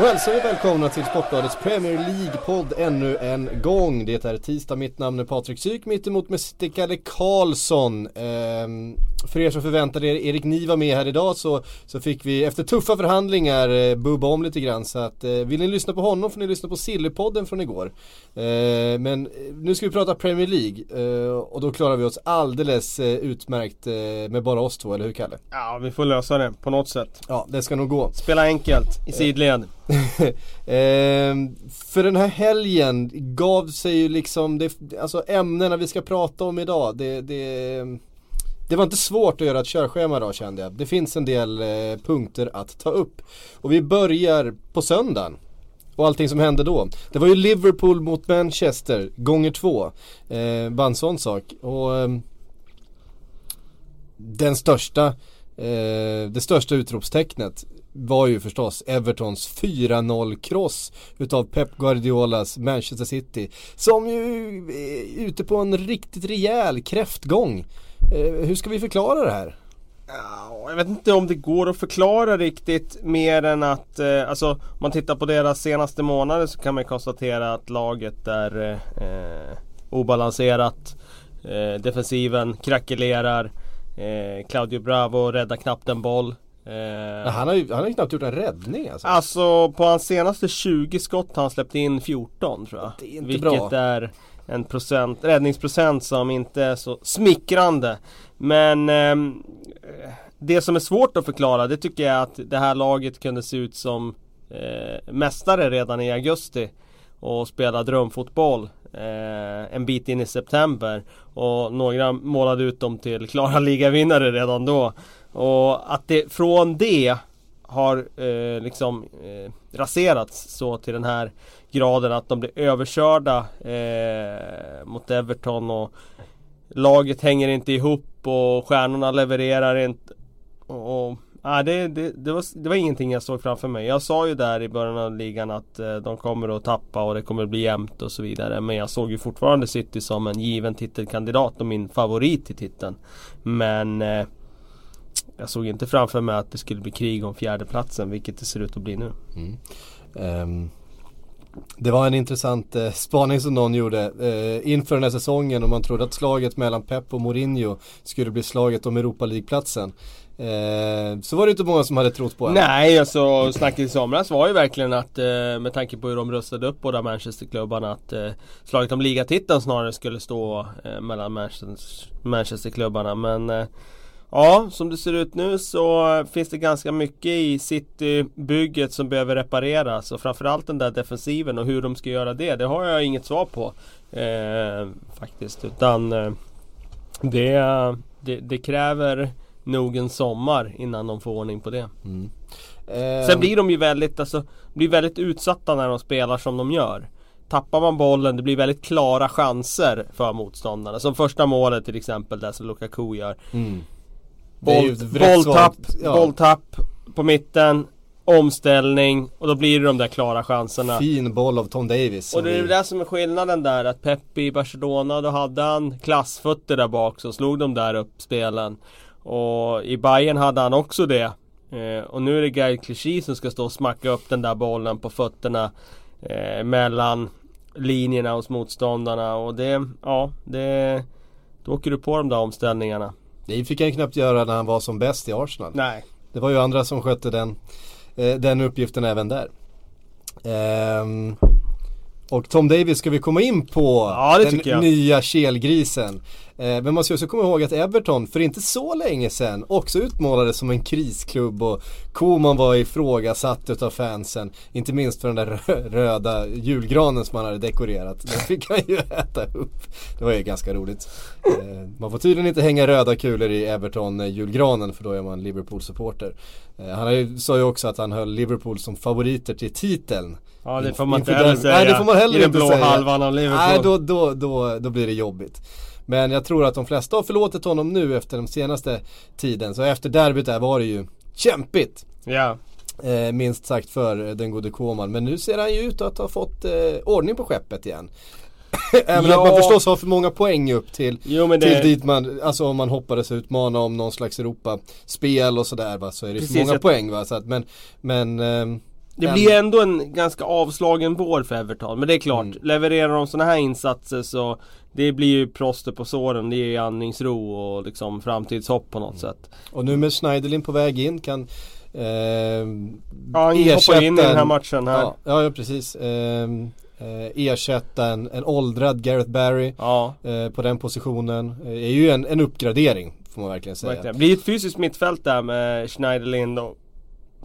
Då hälsar vi välkomna till Sportbladets Premier League-podd ännu en gång. Det är tisdag, mitt namn är Patrik Syk, mittemot med Stickade Karlsson. Ehm, för er som förväntade er Erik Niva med här idag så, så fick vi efter tuffa förhandlingar eh, bubba om lite grann. Så att eh, vill ni lyssna på honom får ni lyssna på Sillypodden från igår. Eh, men eh, nu ska vi prata Premier League eh, och då klarar vi oss alldeles eh, utmärkt eh, med bara oss två, eller hur Kalle? Ja, vi får lösa det på något sätt. Ja, det ska nog gå. Spela enkelt i sidled. Ehm, för den här helgen gav sig ju liksom, det, alltså ämnena vi ska prata om idag, det, det, det var inte svårt att göra ett körschema idag kände jag. Det finns en del eh, punkter att ta upp. Och vi börjar på söndagen. Och allting som hände då. Det var ju Liverpool mot Manchester, gånger två. Eh, bara en sån sak. Och eh, den största, eh, det största utropstecknet var ju förstås Evertons 4-0 kross utav Pep Guardiolas Manchester City. Som ju är ute på en riktigt rejäl kräftgång. Eh, hur ska vi förklara det här? Jag vet inte om det går att förklara riktigt mer än att eh, alltså, om man tittar på deras senaste månader så kan man konstatera att laget är eh, obalanserat. Eh, defensiven krackelerar. Eh, Claudio Bravo räddar knappt en boll. Eh, Han har ju, han har ju knappt gjort en räddning alltså. Alltså på hans senaste 20 skott har han släppt in 14 tror jag. Det är inte Vilket bra. är en procent, räddningsprocent som inte är så smickrande. Men eh, det som är svårt att förklara det tycker jag att det här laget kunde se ut som eh, mästare redan i augusti. Och spela drömfotboll eh, en bit in i september. Och några målade ut dem till klara ligavinnare redan då. Och att det från det har eh, liksom eh, raserats så till den här graden att de blir överkörda eh, mot Everton och laget hänger inte ihop och stjärnorna levererar inte. Och, och, nej, det, det, det, var, det var ingenting jag såg framför mig. Jag sa ju där i början av ligan att eh, de kommer att tappa och det kommer att bli jämnt och så vidare. Men jag såg ju fortfarande City som en given titelkandidat och min favorit i titeln. Men eh, jag såg inte framför mig att det skulle bli krig om fjärdeplatsen vilket det ser ut att bli nu. Ehm, det var en intressant eh, spaning som någon gjorde eh, inför den här säsongen och man trodde att slaget mellan Pep och Mourinho skulle bli slaget om Europa League-platsen. Eh, så var det inte många som hade trott på det. Nej, alltså snacket i somras var ju verkligen att eh, med tanke på hur de rustade upp båda Manchesterklubbarna att eh, slaget om ligatiteln snarare skulle stå eh, mellan Manchester- Manchesterklubbarna. Men eh, ja, som det ser ut nu så finns det ganska mycket i City-bygget som behöver repareras och framförallt den där defensiven och hur de ska göra det. Det har jag inget svar på eh, faktiskt. Utan eh, det, det, det kräver nog en sommar innan de får ordning på det. Ehm, Sen blir de ju väldigt, alltså, blir väldigt utsatta när de spelar som de gör. Tappar man bollen, det blir väldigt klara chanser för motståndarna. Som första målet till exempel, där som Lukaku gör. mm. Boll, bolltapp, ja, bolltapp på mitten, omställning och då blir det de där klara chanserna. Fin boll av Tom Davis. Och som det är vi- det som är skillnaden där att Peppi i Barcelona då hade han klassfötter där bak så slog de där upp spelen. Och i Bayern hade han också det. Eh, och nu är det Gael Clichy som ska stå och smacka upp den där bollen på fötterna eh, mellan linjerna hos motståndarna och det, ja, det då åker du på de där omställningarna. Det fick han knappt göra när han var som bäst i Arsenal. Nej. Det var ju andra som skötte den, eh, den uppgiften även där. Ehm, och Tom Davis ska vi komma in på Ja, den nya kelgrisen. Eh, men man ska också komma ihåg att Everton för inte så länge sedan också utmålades som en krisklubb och Koman var ifrågasatt utav fansen. Inte minst för den där röda julgranen som han hade dekorerat. Den fick han ju äta upp. Det var ju ganska roligt. Eh, man får tydligen inte hänga röda kulor i Everton-julgranen för då är man Liverpool-supporter. Eh, han sa ju också att han höll Liverpool som favoriter till titeln. Ja det får man inte heller säga. Nej det får man heller I den inte blå säga. halvan av Liverpool. Nej då, då, då, då blir det jobbigt. Men jag tror att de flesta har förlåtit honom nu efter den senaste tiden. Så efter derbyt där var det ju kämpigt. Ja. Eh, minst sagt för den gode Koman. Men nu ser han ju ut att ha fått eh, ordning på skeppet igen. Även Ja. att man förstås har för många poäng upp till, Jo men till det... dit man, alltså om man hoppades utmana om någon slags Europa-spel och sådär va, så är det Precis, för många jag- poäng va. Så att, men, men ehm, Det blir ändå en ganska avslagen vår för Everton. Men det är klart, Mm. levererar de sådana här insatser så Det blir ju plåster på såren, det ger ju andningsro och liksom framtidshopp på något sätt. Och nu med Schneiderlin på väg in kan ehm, Ja, han hoppar in i den här matchen här. Ja, ja, precis. Ehm, eh, ersätta en, en åldrad Gareth Barry Ja, eh, på den positionen. Eh, är ju en, en uppgradering får man verkligen säga. verkligen. Blir ett fysiskt mittfält där med Schneiderlin och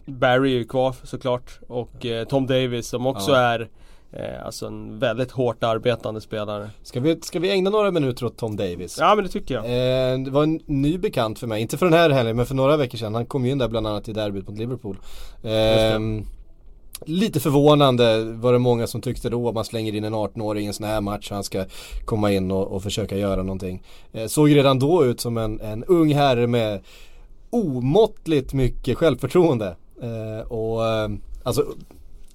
Barry är ju kvar såklart. Och eh, Tom Davis som också Ja. är eh, Alltså en väldigt hårt arbetande spelare. Ska vi, ska vi ägna några minuter åt Tom Davis? Ja men det tycker jag. Eh, det var en ny bekant för mig, inte för den här helgen men för några veckor sedan. Han kom ju in där bland annat i derbyt mot Liverpool. Eh, lite förvånande var det många som tyckte då. Man slänger in en 18-åring i en sån här match. Han ska komma in och, och försöka göra någonting. Eh, såg redan då ut som en, en ung herre med omåttligt mycket självförtroende. Eh, och eh, alltså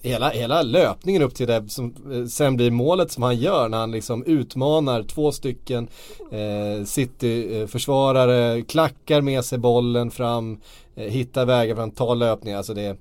Hela, hela löpningen upp till det som eh, sen blir målet som han gör när han liksom utmanar två stycken eh, City-försvarare, klackar med sig bollen fram, eh, hittar vägar fram, tar löpningar. Alltså det,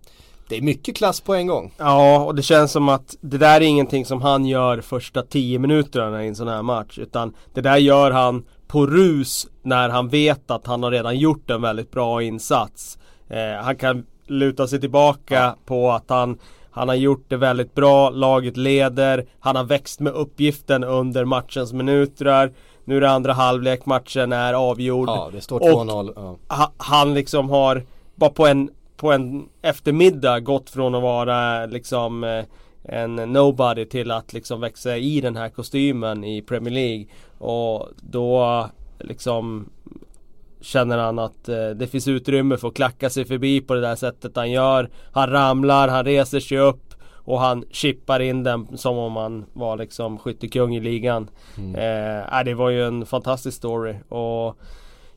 det är mycket klass på en gång. Ja, och det känns som att det där är ingenting som han gör första 10 minuterna i en sån här match. Utan det där gör han på rus när han vet att han har redan gjort en väldigt bra insats. Eh, han kan luta sig tillbaka på att han han har gjort det väldigt bra, laget leder, han har växt med uppgiften under matchens minuter. Nu är det andra halvlek, matchen är avgjord. Ja, det står Och- 2-0. Ja. ha, han liksom har bara på en, på en eftermiddag gått från att vara liksom eh, en nobody till att liksom växa i den här kostymen i Premier League. Och då liksom känner han att eh, det finns utrymme för att klacka sig förbi på det där sättet han gör. Han ramlar, han reser sig upp och han chippar in den som om han var liksom skyttekung i ligan. Eh, äh, det var ju en fantastisk story. Och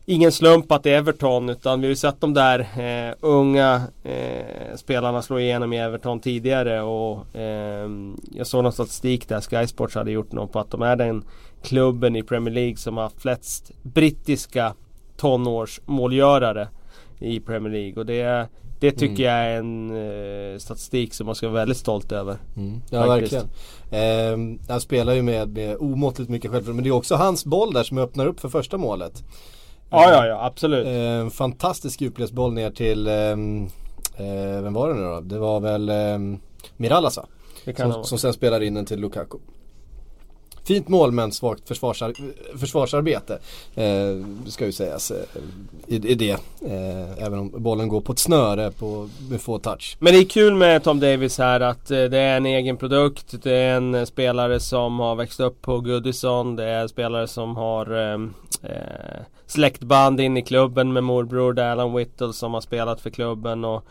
Ingen slump att det är Everton utan vi har ju sett de där eh, unga eh, spelarna slå igenom i Everton tidigare och eh, jag såg någon statistik där Sky Sports hade gjort något på att de är den klubben i Premier League som har haft flest brittiska tonårsmålgörare i Premier League och det, det tycker jag är en eh, statistik som man ska vara väldigt stolt över. Mm. Ja Faktiskt. verkligen. Ehm, han spelar ju med, med omåttligt mycket självförtroende. Men det är också hans boll där som öppnar upp för första målet. Ja, ja, ja, absolut. Ehm, fantastisk djupledsboll ner till, ehm, eh, vem var det nu då? Det var väl um, Mirallas va? Som, som sen spelar in den till Lukaku. Fint mål men svagt försvarsar försvarsarbete. Eh, ska ju sägas eh, i, i det. Eh, även om bollen går på ett snöre på, med få touch. Men det är kul med Tom Davis här att eh, det är en egen produkt. Det är en eh, spelare som har växt upp på Goodison. Det är en spelare som har eh, eh, släktband in i klubben med morbror Alan Whittle som har spelat för klubben och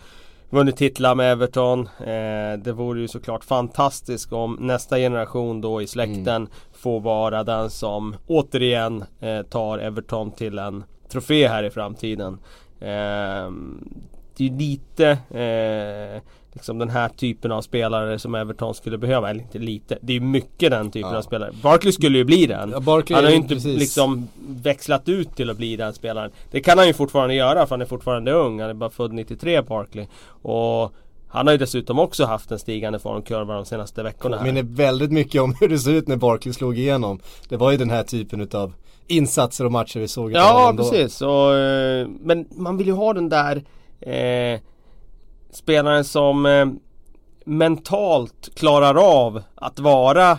vunnit titlar med Everton. Eh, det vore ju såklart fantastiskt om nästa generation då i släkten får vara den som återigen eh, tar Everton till en trofé här i framtiden. Ehm, det är ju lite eh, liksom den här typen av spelare som Everton skulle behöva. Eller inte lite, det är mycket den typen Ja. av spelare. Barkley skulle ju bli den. Ja, Barkley han har ju inte precis- liksom växlat ut till att bli den spelaren. Det kan han ju fortfarande göra för han är fortfarande ung. Han är bara född 93 Barkley. Och han har ju dessutom också haft en stigande formkurva de senaste veckorna. här. Påminner väldigt mycket om hur det såg ut när Barkley slog igenom. Det var ju den här typen utav insatser och matcher vi såg Ja precis, och, eh, men man vill ju ha den där eh, spelaren som eh, mentalt klarar av att vara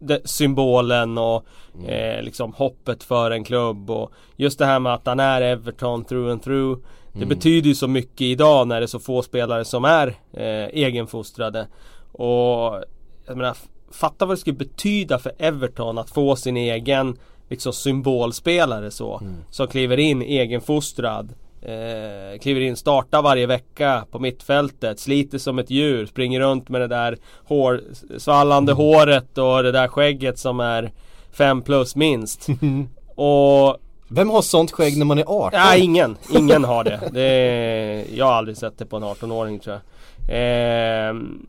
de, symbolen och eh, liksom hoppet för en klubb och just det här med att han är Everton through and through. Det betyder ju så mycket idag när det är så få spelare som är eh, egenfostrade. Och jag menar, fatta vad det skulle betyda för Everton att få sin egen liksom symbolspelare så. Som kliver in egenfostrad. Eh, kliver in, startar varje vecka på mittfältet, sliter som ett djur, springer runt med det där hår, svallande håret och det där skägget som är 5 plus minst. och Vem har sånt skägg när man är 18? Nej, ingen. Ingen har det. det är, jag har aldrig sett det på en 18-åring tror jag. Ehm,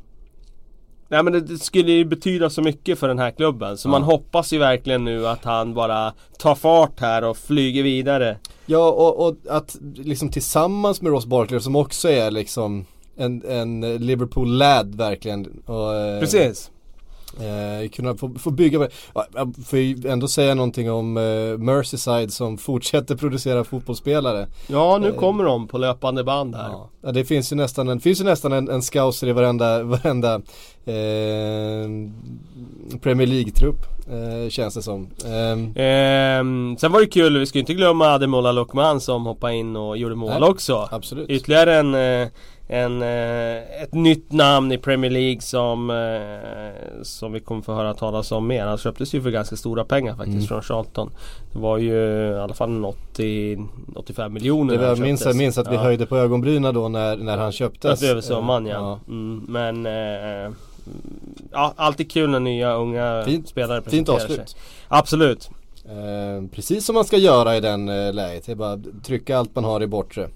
nej men det, det skulle ju betyda så mycket för den här klubben. Så man hoppas ju verkligen nu att han bara tar fart här och flyger vidare. Ja och, och att liksom tillsammans med Ross Barkley som också är liksom en, en Liverpool-lad verkligen. Och, eh, Precis. Eh, kunna få, få bygga med, ja, jag får ju ändå säga någonting om eh, Merseyside som fortsätter producera fotbollsspelare. Ja, nu kommer de på löpande band här. Ja. Det finns ju nästan en, finns ju nästan en, en scouser i varenda, varenda eh, Premier League-trupp eh, känns det som. Ehm, Ehm, sen var det kul, vi ska inte glömma Ademola Lokman som hoppade in och gjorde mål Nej, också. absolut. Ytterligare en, eh, en, eh, ett nytt namn i Premier League som, eh, som vi kommer få höra talas om mer. Han köptes ju för ganska stora pengar faktiskt Mm. från Charlton. Det var ju i alla fall en 80, 85 miljoner det var, minns, jag minns att vi Ja. höjde på ögonbrynen då när, när han köptes. Att över sommaren ja. ja. Mm, men eh, Ja, alltid kul när nya unga Fint- spelare Fint presenterar avslut. sig. Absolut. Eh, precis som man ska göra i den eh, läget. Det är bara att trycka allt man har i bortre.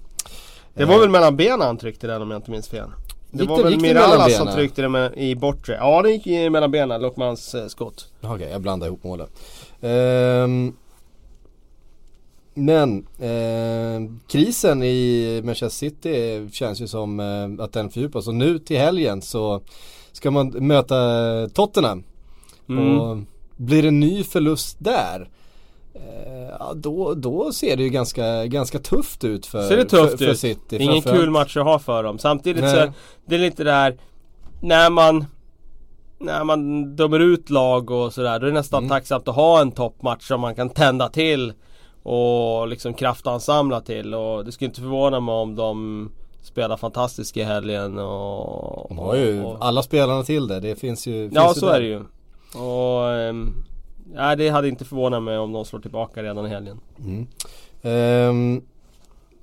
Det var väl mellan benen han tryckte den om jag inte minns fel. Det Gick var det- väl Mirallas som tryckte med, i bortre. Ja det gick i mellan benen, Lokmans eh, skott. Okej, jag blandar ihop målen. Ehm, men eh, krisen i Manchester City känns ju som eh, att den fördjupas och nu till helgen så ska man möta Tottenham. Mm. Och blir det en ny förlust där ja, då, då ser det ju ganska, ganska tufft ut för, Ser det tufft för, för ut? City. Ingen kul match att ha för dem. Samtidigt Nej. så det är lite där när man när man dömer ut lag och sådär då är det nästan Mm. tacksamt att ha en toppmatch som man kan tända till och liksom kraftansamla till och det skulle inte förvåna mig om de spelar fantastiskt i helgen och... De har ju och, alla spelarna till det. Det finns ju Ja finns ju så där. är det ju. Och... ehm, Nej det hade inte förvånat mig om de slår tillbaka redan i helgen. Mm. Ehm,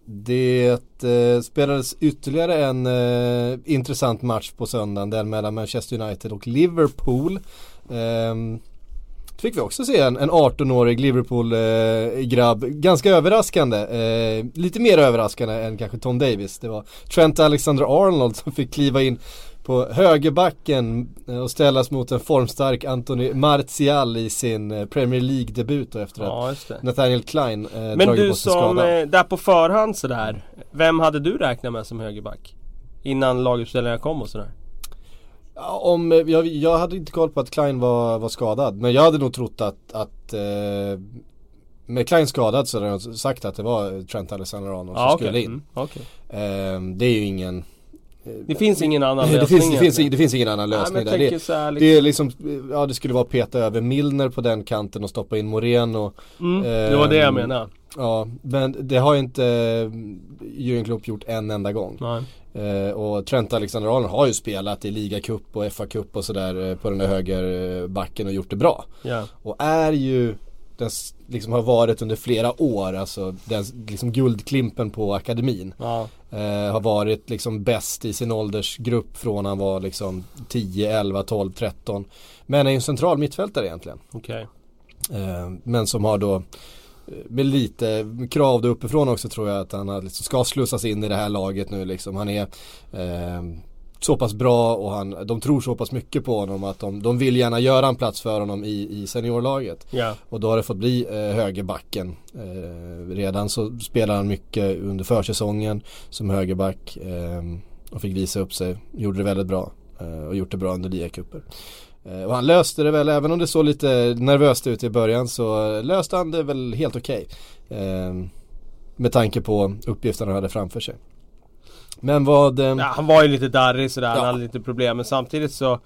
det eh, spelades ytterligare en eh, intressant match på söndagen. Den mellan Manchester United och Liverpool. Ehm, fick vi också se en, en 18-årig Liverpool-grabb. Eh, Ganska överraskande. Eh, lite mer överraskande än kanske Tom Davis. Det var Trent Alexander-Arnold som fick kliva in på högerbacken eh, och ställas mot en formstark Anthony Martial i sin eh, Premier League-debut efter att Ja det. Nathaniel Klein eh, Men du som, eh, där på förhand sådär Vem hade du räknat med som högerback? Innan laguppställningarna kom och sådär Ja, om, eh, jag, jag hade inte koll på att Klein var, var skadad. Men jag hade nog trott att, att eh, med Klein skadad så hade jag sagt att det var Trent Alexander-Arnold som Ja skulle okej, in. mm, okej. Eh, det är ju ingen Det finns ingen annan det, lösning finns, det, finns, det finns ingen annan Nej, lösning jag där. Det, här, det liksom, är liksom, ja det skulle vara att peta över Milner på den kanten och stoppa in Moreno. mm, Det var det jag menade Ja, men det har ju inte eh, Jürgen Klopp gjort en enda gång. Nej. Eh, och Trent Alexander-Arnold har ju spelat i ligacup och FA-cup och sådär eh, på den där högerbacken och gjort det bra. Ja. Och är ju den liksom har varit under flera år, alltså den liksom guldklimpen på akademin. Ja. Eh, har varit liksom bäst i sin åldersgrupp från han var liksom 10, 11, 12, 13. Men är ju en central mittfältare egentligen. Okej. Eh, men som har då eh, med lite krav då uppifrån också tror jag att han liksom, ska slussas in i det här laget nu liksom. Han är eh, så pass bra och han, de tror så pass mycket på honom att de, de vill gärna göra en plats för honom i, i seniorlaget. Ja. Och då har det fått bli eh, högerbacken. Eh, redan så spelar han mycket under försäsongen som högerback. Eh, och fick visa upp sig. Gjorde det väldigt bra. Eh, och gjort det bra under ligacuper. Eh, och han löste det väl, även om det såg lite nervöst ut i början så löste han det väl helt okej. Eh, med tanke på uppgifterna han hade framför sig. Men vad... Eh, ja, han var ju lite darrig sådär, Ja. han hade lite problem men samtidigt så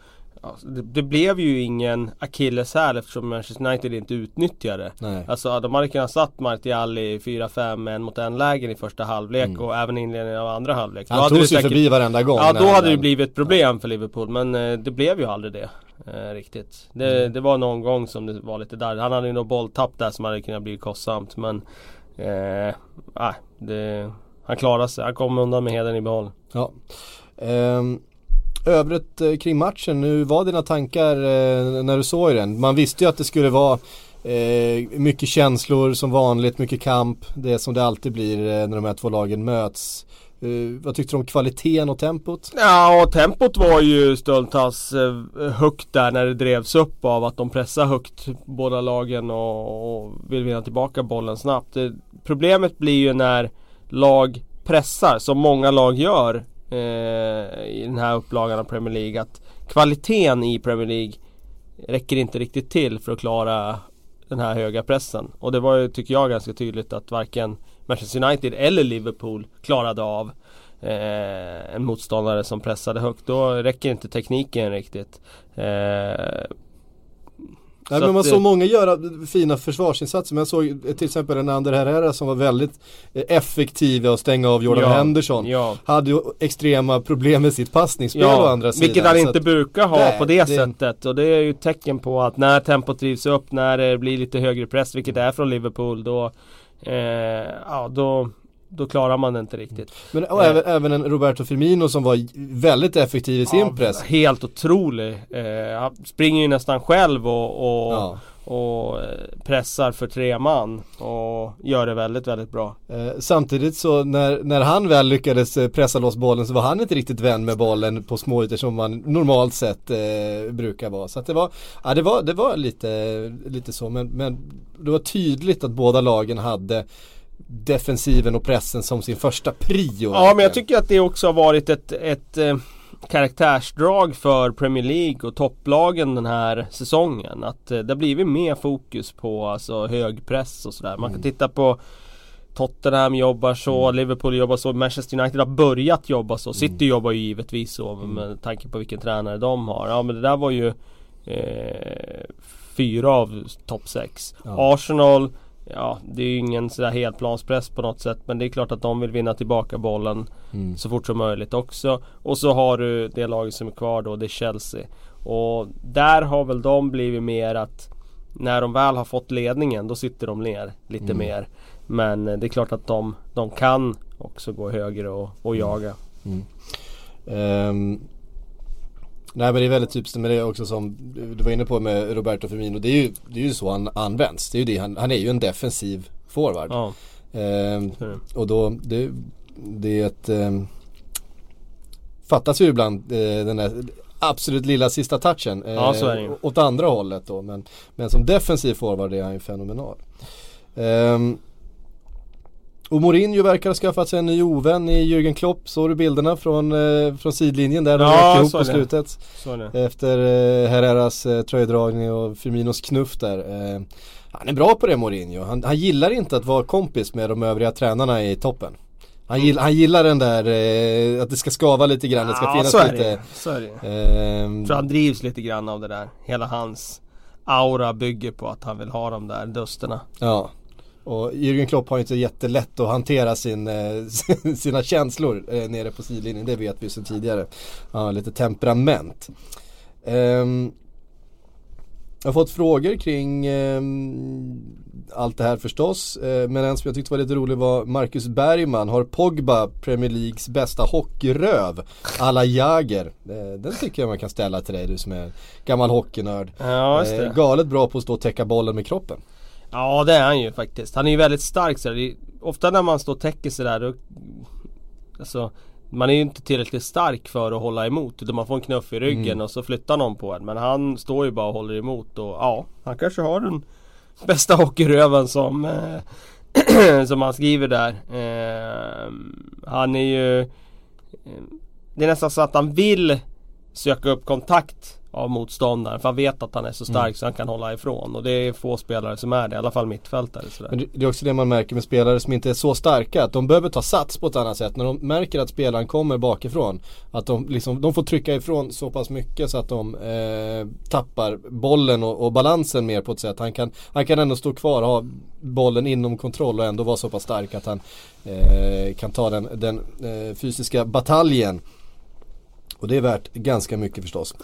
det, det, blev ju ingen akilleshäl eftersom Manchester United inte utnyttjade Nej. Alltså de hade kunnat satt Martial i 4-5 en mot en lägen i första halvlek Mm. och även inledningen av andra halvlek. Han tog det sig säkert- förbi varenda gång. Ja då hade det blivit ett problem för Liverpool men eh, det blev ju aldrig det eh, Riktigt det, Mm. det var någon gång som det var lite där Han hade ju något bolltapp där som hade kunnat bli kostsamt men eh, det, Han klarade sig, han kom undan med heden i behåll Ja. Ehm, övrigt eh, kring matchen, nu var dina tankar eh, när du såg den? Man visste ju att det skulle vara eh, mycket känslor som vanligt, mycket kamp. Det som det alltid blir eh, när de här två lagen möts. Eh, vad tyckte du om kvaliteten och tempot? Ja och tempot var ju stundtals eh, högt där när det drevs upp av att de pressar högt båda lagen och, och vill vinna tillbaka bollen snabbt. Det, problemet blir ju när lag pressar som många lag gör eh, i den här upplagan av Premier League. Att kvaliteten i Premier League räcker inte riktigt till för att klara den här höga pressen. Och det var ju, tycker jag, ganska tydligt att varken Manchester United eller Liverpool klarade av eh, en motståndare som pressade högt. Då räcker inte tekniken riktigt. Eh, Nej, Så men man såg många göra fina försvarsinsatser. Men jag såg till exempel en Ander Herrera som var väldigt eh, effektiv i att stänga av Jordan Ja, Henderson. ja. Hade ju extrema problem med sitt passningsspel å andra sidan. vilket han inte att- brukar ha Nej, på det, det- sättet. Och det är ju ett tecken på att när tempot drivs upp, när det blir lite högre press, vilket det är från Liverpool, då, eh, ja, då, då klarar man det inte riktigt. Men och Eh. även, även en Roberto Firmino som var väldigt effektiv i sin Ja, press. Helt otrolig. Eh, han springer ju nästan själv och, och, Ja. och eh, pressar för tre man. Och gör det väldigt, väldigt bra. Eh, samtidigt så när, när han väl lyckades eh, pressa loss bollen så var han inte riktigt vän med bollen på småytor som man normalt sett eh, brukar vara. Så att det var, ja, det var, det var lite, lite så men, men det var tydligt att båda lagen hade defensiven och pressen som sin första prio. Ja men jag tycker att det också har varit ett, ett eh, karaktärsdrag för Premier League och topplagen den här säsongen. Att eh, det har blivit mer fokus på alltså, hög press och sådär. Man kan titta på Tottenham jobbar så, Liverpool jobbar så, Manchester United har börjat jobba så. City jobbar ju givetvis så med tanke på vilken tränare de har. Ja men det där var ju eh, fyra av topp sex. Ja. Arsenal Ja, det är ju ingen sådär helplanspress på något sätt men det är klart att de vill vinna tillbaka bollen Mm. så fort som möjligt också. Och så har du det laget som är kvar då, det är Chelsea. Och där har väl de blivit mer att när de väl har fått ledningen då sitter de ner lite Mm. mer. Men eh, det är klart att de, de kan också gå högre och, och jaga. Ehm, nej men det är väldigt typiskt med det också som du var inne på med Roberto Firmino. Det är ju, det är ju så han används. Det är ju det, han, han är ju en defensiv forward. Ja, Ehm, och då, det, det är ett ehm, Fattas ju ibland eh, den där absolut lilla sista touchen. Eh, Ja, så är det ju. Åt andra hållet då. Men, men som defensiv forward är han ju fenomenal. Ehm, och Mourinho verkar ha skaffat sig en ny ovän i Jürgen Klopp. Såg du bilderna från, eh, från sidlinjen där de Ja, rök ihop på det. slutet? Det. Efter eh, Herreras eh, tröjdragning och Firminos knuff där. Eh, han är bra på det Mourinho. Han, han gillar inte att vara kompis med de övriga tränarna i toppen. Han, gill, han gillar den där eh, att det ska skava lite grann, det ska Ja, finnas så är lite det. Så är det. ehm, Jag tror han drivs lite grann av det där. Hela hans aura bygger på att han vill ha de där dusterna. Ja. Och Jürgen Klopp har ju inte jättelätt att hantera sin, eh, sina känslor eh, nere på sidlinjen. Det vet vi sedan tidigare. Han har lite temperament. Ehm, jag har fått frågor kring ehm, allt det här förstås. Eh, men en som jag tyckte var lite rolig var Marcus Bergman. Har Pogba Premier Leagues bästa hockeyröv? Alla Jager. Eh, den tycker jag man kan ställa till dig du som är gammal hockeynörd. Ja. Eh, galet bra på att stå och täcka bollen med kroppen. Ja det är han ju faktiskt. Han är ju väldigt stark så det är, Ofta när man står och täcker sådär då Alltså Man är ju inte tillräckligt stark för att hålla emot utan man får en knuff i ryggen Mm. och så flyttar någon på en. Men han står ju bara och håller emot och ja Han kanske har den bästa hockeyröven som eh, Som han skriver där. Eh, han är ju eh, Det är nästan så att han vill söka upp kontakt av motståndaren. För han vet att han är så stark mm. så han kan hålla ifrån. Och det är få spelare som är det, i alla fall mittfältare. Sådär. Men det är också det man märker med spelare som inte är så starka. Att de behöver ta sats på ett annat sätt. När de märker att spelaren kommer bakifrån. Att de, liksom, de får trycka ifrån så pass mycket så att de eh, tappar bollen och, och, balansen mer på ett sätt. Han kan, han kan ändå stå kvar och ha bollen inom kontroll och ändå vara så pass stark att han eh, kan ta den, den eh, fysiska bataljen. Och det är värt ganska mycket förstås.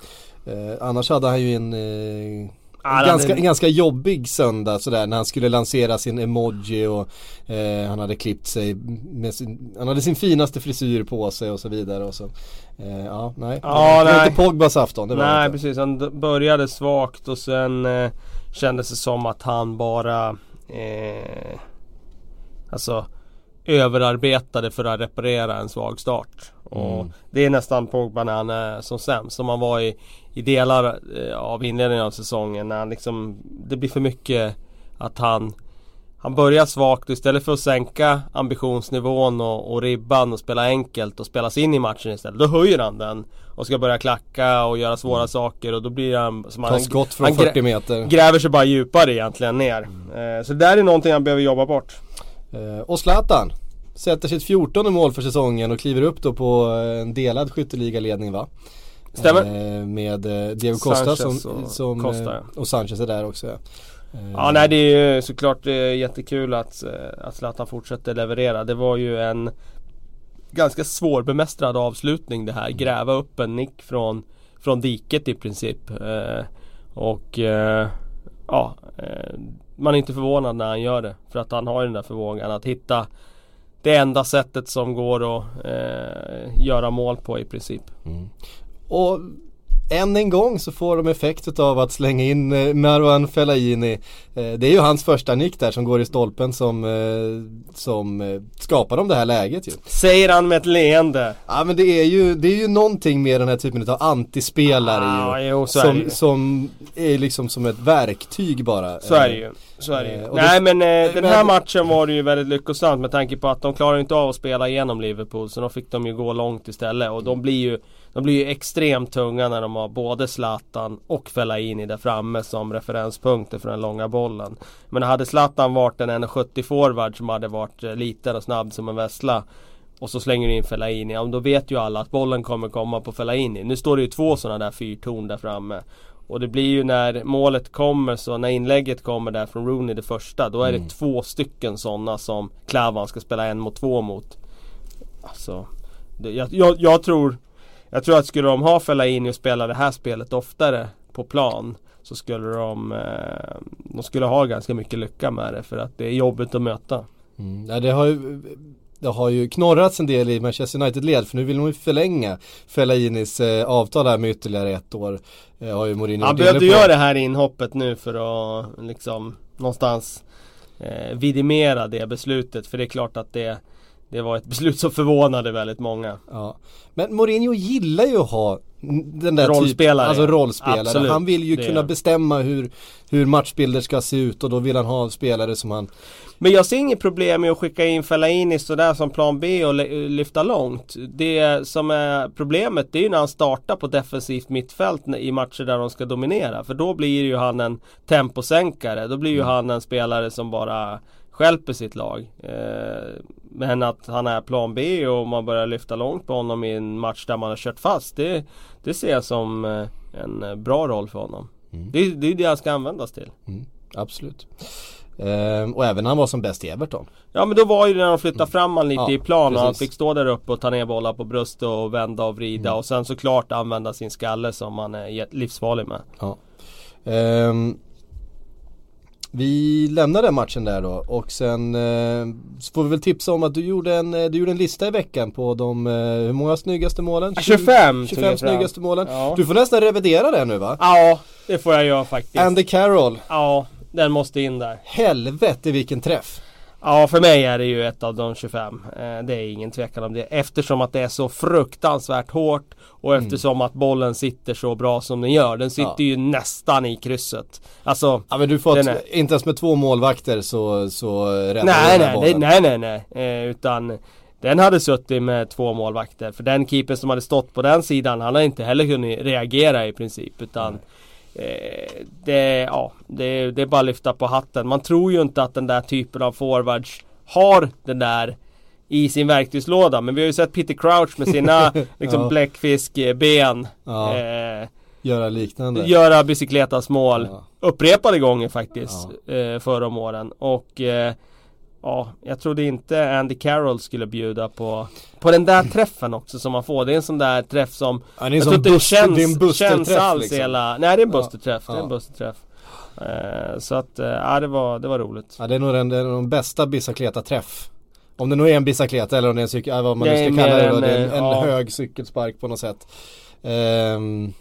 Eh, annars hade han ju en eh, Ah, ganska, en ganska jobbig söndag sådär när han skulle lansera sin emoji och eh, han hade klippt sig med sin, han hade sin finaste frisyr på sig och så vidare och så eh, Ja, nej. Ah, det var nej. inte Pogbas afton. Det var nej, inte. precis. Han började svagt och sen eh, kändes det som att han bara eh, Alltså överarbetade för att reparera en svag start. Och mm. Det är nästan Pogba när han är som sämst. Som han var i, i delar eh, av inledningen av säsongen. När han liksom, det blir för mycket att han han börjar svagt och istället för att sänka ambitionsnivån och, och ribban och spela enkelt och spela sig in i matchen istället. Då höjer han den och ska börja klacka och göra svåra mm. saker och då blir han... Som Ta skott från 40 meter. Gräver sig bara djupare egentligen ner. Mm. Eh, så det där är någonting han behöver jobba bort. Eh, och Zlatan sätter sitt 14 mål för säsongen och kliver upp då på en delad skytteligaledning va? Stämmer. Eh, med eh, Diego Costa som, och, som, Costa, ja. och Sanchez är där också ja. Ja nej det är ju såklart jättekul att, att Zlatan fortsätter leverera. Det var ju en ganska svårbemästrad avslutning det här. Gräva upp en nick från, från diket i princip. och ja, man är inte förvånad när han gör det. För att han har ju den där förmågan att hitta det enda sättet som går att eh, göra mål på i princip. Mm. Och än en gång så får de effekt av att slänga in eh, Marwan Fellaini. Eh, det är ju hans första nick där som går i stolpen som, eh, som skapar dem det här läget ju. Säger han med ett leende. Ja men det är ju, det är ju någonting med den här typen av antispelare ah, ju. Jo, så som, är det. som är liksom som ett verktyg bara. Så är det ju. Så är det ju. Nej det, men eh, den här matchen var det ju väldigt lyckosamt med tanke på att de klarar inte av att spela igenom Liverpool. Så då fick de ju gå långt istället och de blir ju de blir ju extremt tunga när de har både Zlatan och Fellaini där framme som referenspunkter för den långa bollen. Men hade Zlatan varit en 1,70 forward som hade varit eh, liten och snabb som en vessla och så slänger du in Fellaini, ja då vet ju alla att bollen kommer komma på Fellaini. Nu står det ju två sådana där fyrtorn där framme. Och det blir ju när målet kommer, så när inlägget kommer där från Rooney det första, då är det mm. två stycken sådana som Klavan ska spela en mot två mot. Alltså, det, jag, jag, jag tror jag tror att skulle de ha Fellaini och spela det här spelet oftare på plan så skulle de, eh, de skulle ha ganska mycket lycka med det för att det är jobbigt att möta. Mm. Ja, det har ju det har ju knorrats en del i Manchester United-led för nu vill de ju förlänga Fellainis eh, avtal här med ytterligare ett år. Eh, har ju Mourinho Han behövde göra det här inhoppet nu för att liksom någonstans eh, vidimera det beslutet för det är klart att det det var ett beslut som förvånade väldigt många. Ja. Men Mourinho gillar ju att ha den där rollspelare. Typ, alltså rollspelare. Absolut. Han vill ju kunna bestämma hur, hur matchbilder ska se ut och då vill han ha spelare som han Men jag ser inget problem med att skicka in Fellaini sådär som plan B och lyfta långt. Det som är problemet det är ju när han startar på defensivt mittfält i matcher där de ska dominera. För då blir ju han en temposänkare. Då blir ju mm. han en spelare som bara skälper sitt lag. Eh, men att han är plan B och man börjar lyfta långt på honom i en match där man har kört fast. Det, det ser jag som eh, en bra roll för honom. Mm. Det, det är det han ska användas till. Mm, absolut. Ehm, och även när han var som bäst i Everton. Ja men då var ju det när de flyttade fram han lite ja, i plan precis. och han fick stå där uppe och ta ner bollar på bröstet och vända och vrida mm. och sen såklart använda sin skalle som han är livsfarlig med. Ja. Ehm, vi lämnar den matchen där då och sen eh, får vi väl tipsa om att du gjorde en, eh, du gjorde en lista i veckan på de, eh, hur många snyggaste målen? 25! 25 snyggaste målen. Ja. Du får nästan revidera det nu va? Ja, det får jag göra faktiskt. Andy Carroll. Ja, den måste in där. Helvete vilken träff! Ja, för mig är det ju ett av de 25. Eh, det är ingen tvekan om det. Eftersom att det är så fruktansvärt hårt och mm. eftersom att bollen sitter så bra som den gör. Den sitter ja. ju nästan i krysset. Alltså, ja men du får är... inte ens med två målvakter så, så räddar nej, nej, nej, nej, nej, nej. Eh, utan Den hade suttit med två målvakter. För den keeper som hade stått på den sidan, han har inte heller kunnat reagera i princip. Utan eh, det, ja, det, det är bara att lyfta på hatten. Man tror ju inte att den där typen av forwards har den där i sin verktygslåda. Men vi har ju sett Peter Crouch med sina liksom Ja. bläckfiskben. Ja. Eh, Göra liknande. göra bicicletas mål Ja. upprepade gånger faktiskt eh, förra om åren. Och eh, ja, jag trodde inte Andy Carroll skulle bjuda på, på den där träffen också som man får. Det är en sån där träff som Ja, det är jag tror inte buster- känns, det är en busterträff, känns alls liksom. hela... Nej det är en Ja. busterträff. Det är en Ja. busterträff. Eh, så att, eh, ja det var, det var roligt. Ja, det är nog den, det den bästa bicicleta-träff. Om det nu är en bicicleta eller om det är en cykel, ja, vad man nu Det ska kalla det då. en, Det är en, eh, en ja. hög cykelspark på något sätt. Ehm,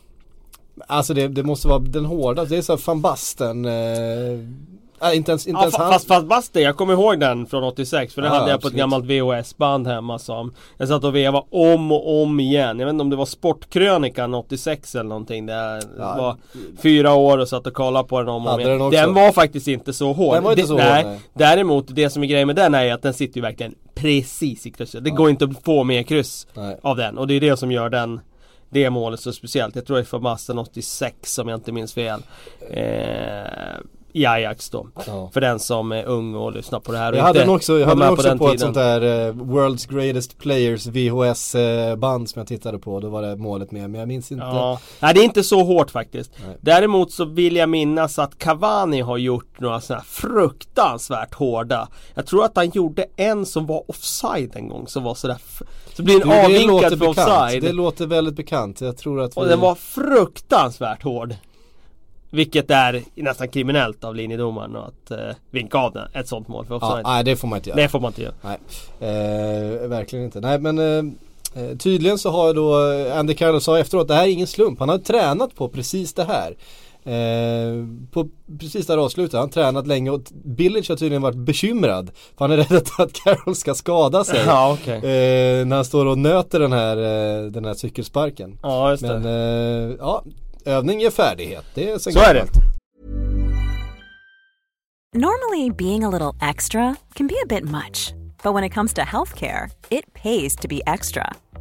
alltså det, det måste vara den hårda, det är så van Basten. Eh, nej, inte ens, inte Ja, ens fa- han. fast, fast Basten, jag kommer ihåg den från 86 för det Ja, hade jag på ett gammalt VHS-band hemma som Jag satt och vevade om och om igen. Jag vet inte om det var Sportkrönikan 86 eller någonting. Där Ja. var fyra år och satt och kollade på den om och om igen. den? Den var faktiskt inte så hård. Den var inte Det- så hård, nej. nej. Däremot, det som är grejen med den är att den sitter ju verkligen precis i krysset. Det går inte att få mer kryss Nej. av den. Och det är det som gör den det målet så speciellt. Jag tror det är för Basten 86 om jag inte minns fel. Eh, I Ajax då. Ja. För den som är ung och lyssnar på det här och Jag hade den också, jag hade den också den på, ett sånt där eh, World's Greatest Players VHS eh, band som jag tittade på. Då var det målet med, men jag minns inte. Ja. Nej det är inte så hårt faktiskt. Nej. Däremot så vill jag minnas att Cavani har gjort några sådana här fruktansvärt hårda. Jag tror att han gjorde en som var offside en gång som var sådär Så blir den avvinkad för bekant. offside. Det låter väldigt bekant. Jag tror att vi... Och den var fruktansvärt hård. Vilket är nästan kriminellt av linjedomaren att eh, vinka av den, ett sånt mål för ja, nej det får man inte göra. det får man inte göra. Nej, eh, verkligen inte. Nej men eh, eh, tydligen så har då Andy Carroll sa efteråt det här är ingen slump. Han har tränat på precis det här. Eh, på precis där avslutet. Han har tränat länge och Billage har tydligen varit bekymrad. För han är rädd att- Carroll ska skada sig. Ja okej. eh, när han står och nöter den här, eh, den här cykelsparken. Ja just det. Men eh, ja, övning ger färdighet. Det är sen Så är det. Normally, being a little extra can be a bit much, but when it comes to healthcare, it pays to be extra.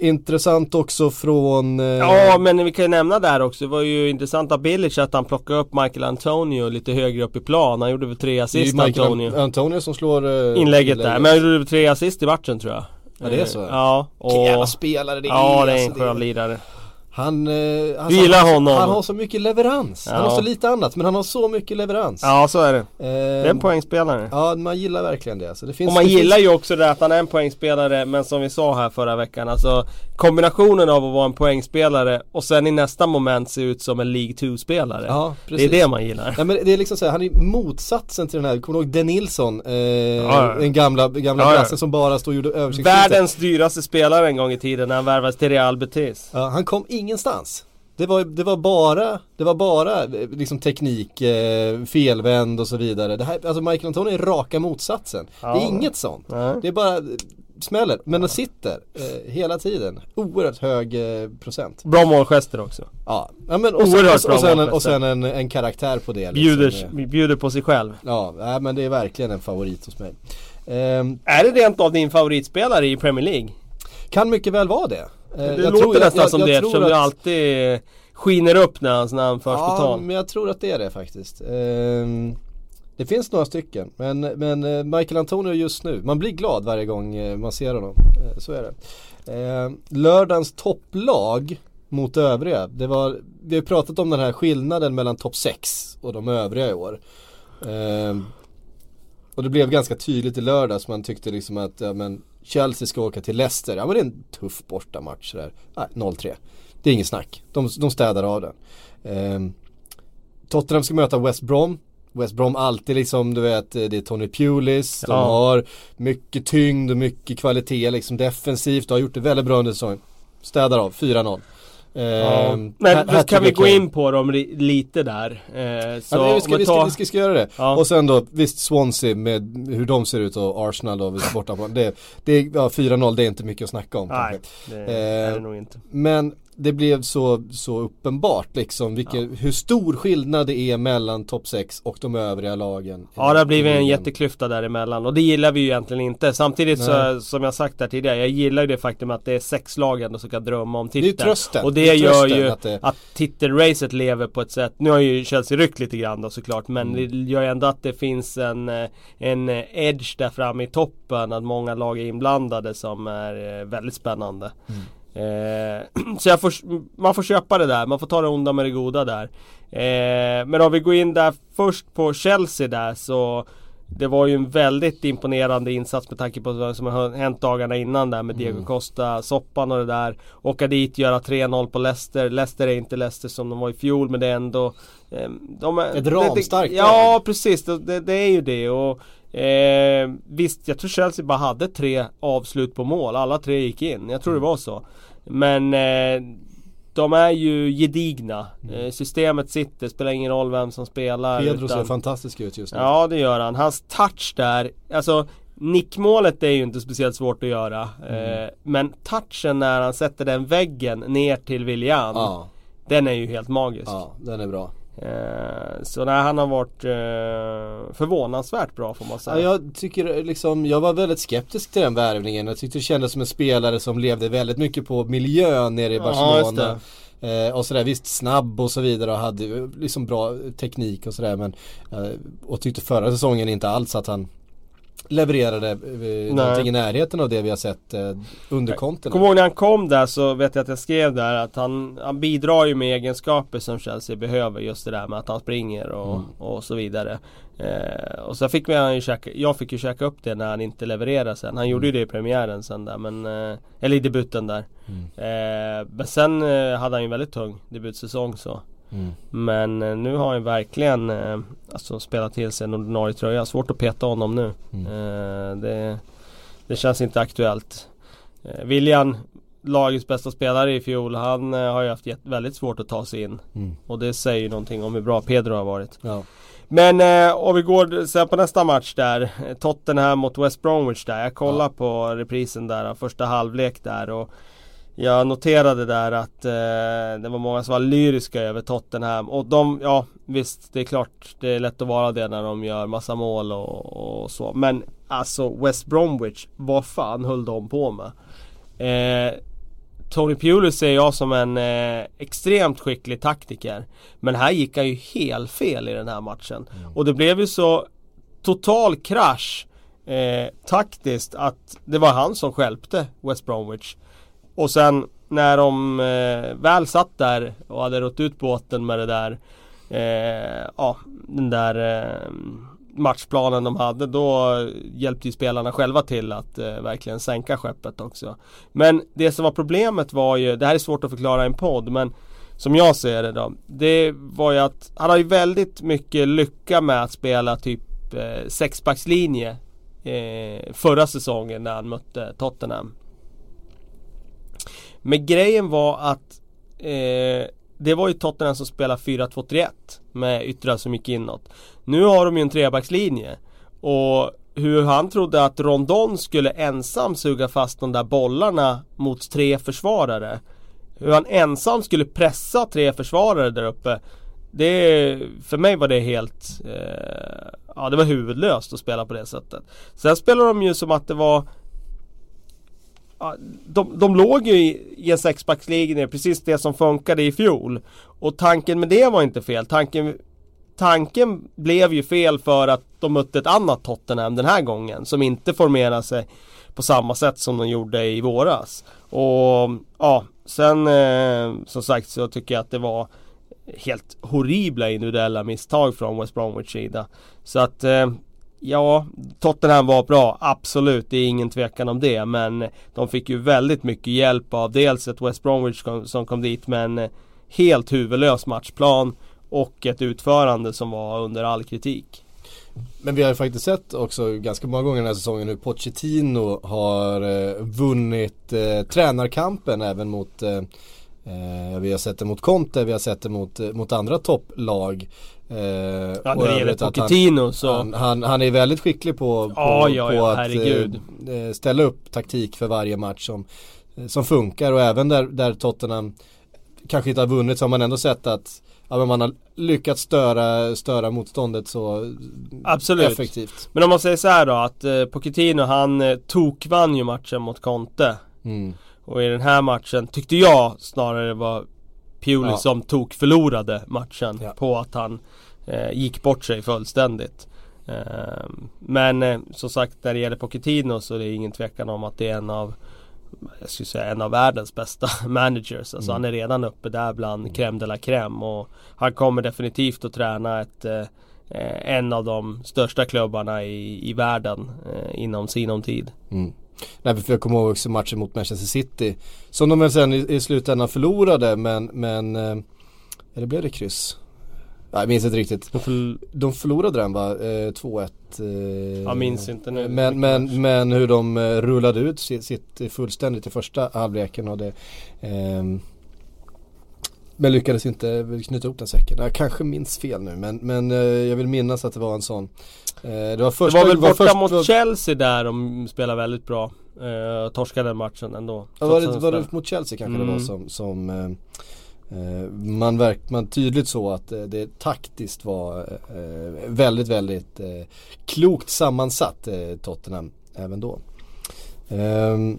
Intressant också från... Eh, Ja men vi kan ju nämna där också, det var ju intressant av Bilic att han plockade upp Michael Antonio lite högre upp i plan. Han gjorde väl tre det är assist Michael Antonio. An- Antonio som slår eh, Inlägget där, men han gjorde väl tre assist i matchen tror jag. Ja, det är så? Ja. Vilken jävla Och, spelare det är. ja det är en alltså, skön lirare. Han, eh, han, Du gillar han, honom. Han har så mycket leverans. Han Ja. har så lite annat men han har så mycket leverans. Ja så är det. Eh, Det är en poängspelare. Ja man gillar verkligen det. Alltså, det finns, Och man det gillar finns, ju också det att han är en poängspelare men som vi sa här förra veckan alltså Kombinationen av att vara en poängspelare och sen i nästa moment se ut som en League 2-spelare Ja, Det är det man gillar Nej, men det är liksom så här, han är motsatsen till den här, kommer du ihåg Den Nilsson? Eh, ja. Den gamla, gamla Ja, ja. brassen som bara stod och gjorde översiktsskjuter. Världens dyraste spelare en gång i tiden när han värvades till Real Betis Ja, han kom ingenstans. Det var, det var bara, det var bara eh, liksom teknik, eh, felvänd och så vidare. Det här, alltså Michael Antonio är raka motsatsen. Det är inget sånt. Nej. Det är bara eh, smäller. Men den sitter eh, hela tiden. Oerhört hög eh, procent. Bra målgester också Ja, ja men och, sen, Oerhört och, och, sen, en, och sen en, en karaktär på det. Bjuder, Liksom. Eh, bjuder på sig själv Ja, nej, men det är verkligen en favorit hos mig. Ehm, Är det rent av din favoritspelare i Premier League? kan mycket väl vara det. Eh, Det jag låter tror- nästan jag- som jag det eftersom att- du alltid skiner upp när hans namn förs på Ja, tal men jag tror att det är det faktiskt. Ehm, det finns några stycken, men, men eh, Michael Antonio just nu, man blir glad varje gång eh, man ser honom. Eh, så är det. Ehm, lördagens topplag mot övriga, det var, vi har pratat om den här skillnaden mellan topp 6 och de övriga i år. Ehm, och det blev ganska tydligt i lördags, man tyckte liksom att ja, men Chelsea ska åka till Leicester, ja men det är en tuff bortamatch sådär. Nej, 0-3. Det är inget snack. De, de städar av den. Ehm, Tottenham ska möta West Brom. West Brom alltid liksom, du vet, det är Tony Pulis. De Ja. har mycket tyngd och mycket kvalitet liksom defensivt. De har gjort det väldigt bra under säsongen. städar av 4-0. Ja. Ehm, Men ha- kan vi gå in på dem lite där? Eh, så Ja, vi, ska, vi, ska, tar- vi, ska, vi ska göra det. Ja. Och sen då, visst Swansea med hur de ser ut och Arsenal då, borta på. Det, det, är- ja, 4-0 det är inte mycket att snacka om Nej, kanske. det är det Eh, nog inte. Men det blev så, så uppenbart liksom vilket, hur stor skillnad det är mellan topp 6 och de övriga lagen. Ja det har blivit en jätteklyfta däremellan och det gillar vi ju egentligen inte. Samtidigt så, som jag sagt där tidigare, jag gillar ju det faktum att det är sex lag ändå som kan drömma om Det är titeln. trösten. Och det, Det gör ju att det- att titelracet lever på ett sätt. Nu har ju Chelsea ryckt lite grann då såklart men Mm. det gör ju ändå att det finns en, en edge där framme i toppen. Att många lag är inblandade som är eh, väldigt spännande. Mm. Eh, så får, man får köpa det där, man får ta det onda med det goda där. Eh, men om vi går in där först på Chelsea där så det var ju en väldigt imponerande insats med tanke på vad som har hänt dagarna innan där med Mm. Diego Costa, soppan och det där. Åka dit, göra 3-0 på Leicester. Leicester är inte Leicester som de var i fjol men det är ändå eh, de är, Ett ramstarkt Ja lag. precis, det, det, det är ju det. Och, eh, visst, jag tror Chelsea bara hade tre avslut på mål. Alla tre gick in. Jag tror Mm. det var så. Men eh, de är ju gedigna. Eh, systemet sitter, spelar ingen roll vem som spelar. Pedro utan- ser fantastisk ut just nu. Ja det gör han. Hans touch där, alltså nickmålet är ju inte speciellt svårt att göra. Mm. Eh, men touchen när han sätter den väggen ner till William. Ja, Den är ju helt magisk. ja, den är bra. Eh, så nej, han har varit eh, förvånansvärt bra får man säga. Ja, jag tycker liksom, jag var väldigt skeptisk till den värvningen. Jag tyckte det kändes som en spelare som levde väldigt mycket på miljön nere i Ja, Barcelona. Eh, och sådär, visst snabb och så vidare och hade liksom bra teknik och sådär men eh, Och tyckte förra säsongen inte alls att han levererade eh, någonting i närheten av det vi har sett eh, under konten. Kommer ihåg när han kom där så vet jag att jag skrev där att han, han bidrar ju med egenskaper som Chelsea behöver. Just det där med att han springer och, Mm. och så vidare. Eh, och så fick man ju käka, jag fick ju käka upp det när han inte levererade sen. Han gjorde ju det i premiären sen där men, eh, eller i debuten där. Mm. Eh, men sen eh, hade han ju en väldigt tung debutsäsong så. Mm. Men eh, nu har han verkligen eh, alltså spelat till sig en ordinarie tröja. Svårt att peta honom nu. Mm. Eh, det, det känns inte aktuellt. William, lagets bästa spelare i fjol, han har ju haft väldigt svårt att ta sig in. Mm. Och det säger ju någonting om hur bra Pedro har varit. Ja. Men eh, om vi går sen på nästa match där. Tottenham mot West Bromwich där. Jag kollar på reprisen där, första halvlek där. Och jag noterade där att eh, det var många som var lyriska över Tottenham. Och de, ja visst det är klart det är lätt att vara det när de gör massa mål och, och så. Men alltså West Bromwich, vad fan höll de på med? Eh, Tony Pulis ser jag som en eh, extremt skicklig taktiker. Men här gick han ju helt fel i den här matchen. Och det blev ju så total krasch eh, taktiskt att det var han som skälpte West Bromwich. Och sen när de eh, väl satt där och hade rott ut båten med det där eh, Ja, den där eh, matchplanen de hade då hjälpte ju spelarna själva till att eh, verkligen sänka skeppet också. Men det som var problemet var ju, det här är svårt att förklara i en podd men som jag ser det då. Det var ju att han har ju väldigt mycket lycka med att spela typ eh, sexbackslinje eh, förra säsongen när han mötte Tottenham. Men grejen var att eh, det var ju Tottenham som spelade 4-2-3-1 med yttrar som gick inåt. Nu har de ju en trebackslinje. Och hur han trodde att Rondon skulle ensam suga fast de där bollarna mot tre försvarare. Hur han ensam skulle pressa tre försvarare där uppe. Det, för mig var det helt, eh, ja det var huvudlöst att spela på det sättet. Sen spelar de ju som att det var Ja, de, de låg ju i, i en sexbackslinje, precis det som funkade i fjol. Och tanken med det var inte fel. Tanken, tanken blev ju fel för att de mötte ett annat Tottenham den här gången. Som inte formerade sig på samma sätt som de gjorde i våras. Och ja, sen eh, som sagt så tycker jag att det var helt horribla individuella misstag från West Bromwich sida. Så att eh, Ja, Tottenham var bra, absolut, det är ingen tvekan om det. Men de fick ju väldigt mycket hjälp av dels ett West Bromwich kom, som kom dit med en helt huvudlös matchplan och ett utförande som var under all kritik. Men vi har ju faktiskt sett också ganska många gånger den här säsongen hur Pochettino har eh, vunnit eh, tränarkampen även mot eh, eh Vi har sett det mot Conte, vi har sett det mot, eh, mot andra topplag eh, Ja när det gäller Pochettino så han, han, han, är väldigt skicklig på, på, ja, ja, på att ställa upp taktik för varje match som, som funkar och även där, där Tottenham kanske inte har vunnit så har man ändå sett att ja, men man har lyckats störa, störa motståndet så Absolut. effektivt. Men om man säger så här då att eh, Pochettino han eh, tokvann ju matchen mot Conte. Mm. Och i den här matchen tyckte jag snarare var Pioli ja. som tok förlorade matchen ja. på att han eh, gick bort sig fullständigt. Eh, men eh, som sagt när det gäller Pochettino så är det ingen tvekan om att det är en av jag skulle säga en av världens bästa managers. Alltså mm. han är redan uppe där bland mm. crème de la crème och han kommer definitivt att träna ett eh, en av de största klubbarna i, i världen eh, inom sinom tid. Mm. Nej, för jag kommer ihåg också matchen mot Manchester City som de väl sen i, i slutändan förlorade men, men eh, eller blev det kryss? Nej, jag minns inte riktigt. De, förl de förlorade den va? Eh, 2-1. Eh, jag minns inte nu. Men, men, men hur de eh, rullade ut sitt, sitt fullständigt i första halvleken och det eh, men lyckades inte knyta ihop den säcken. Jag kanske minns fel nu men, men eh, jag vill minnas att det var en sån. Eh, det var, första, det var väl borta var först, mot Chelsea där de spelade väldigt bra. Eh, torskade den matchen ändå. Ja, var, det, var det mot Chelsea kanske mm. det var mm. som, som eh, Eh, man, verk, man tydligt så att eh, det taktiskt var eh, väldigt, väldigt klokt sammansatt Tottenham även då. Ehm,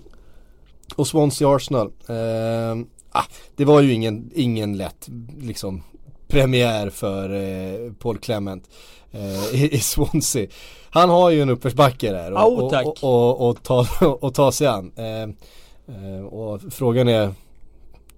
och Swansea Arsenal. Ehm, ah, det var ju ingen, ingen lätt liksom premiär för eh, Paul Clement eh, i, i Swansea. Han har ju en uppförsbacke där och, oh, och, och, och, ta, och ta sig an. Eh, och frågan är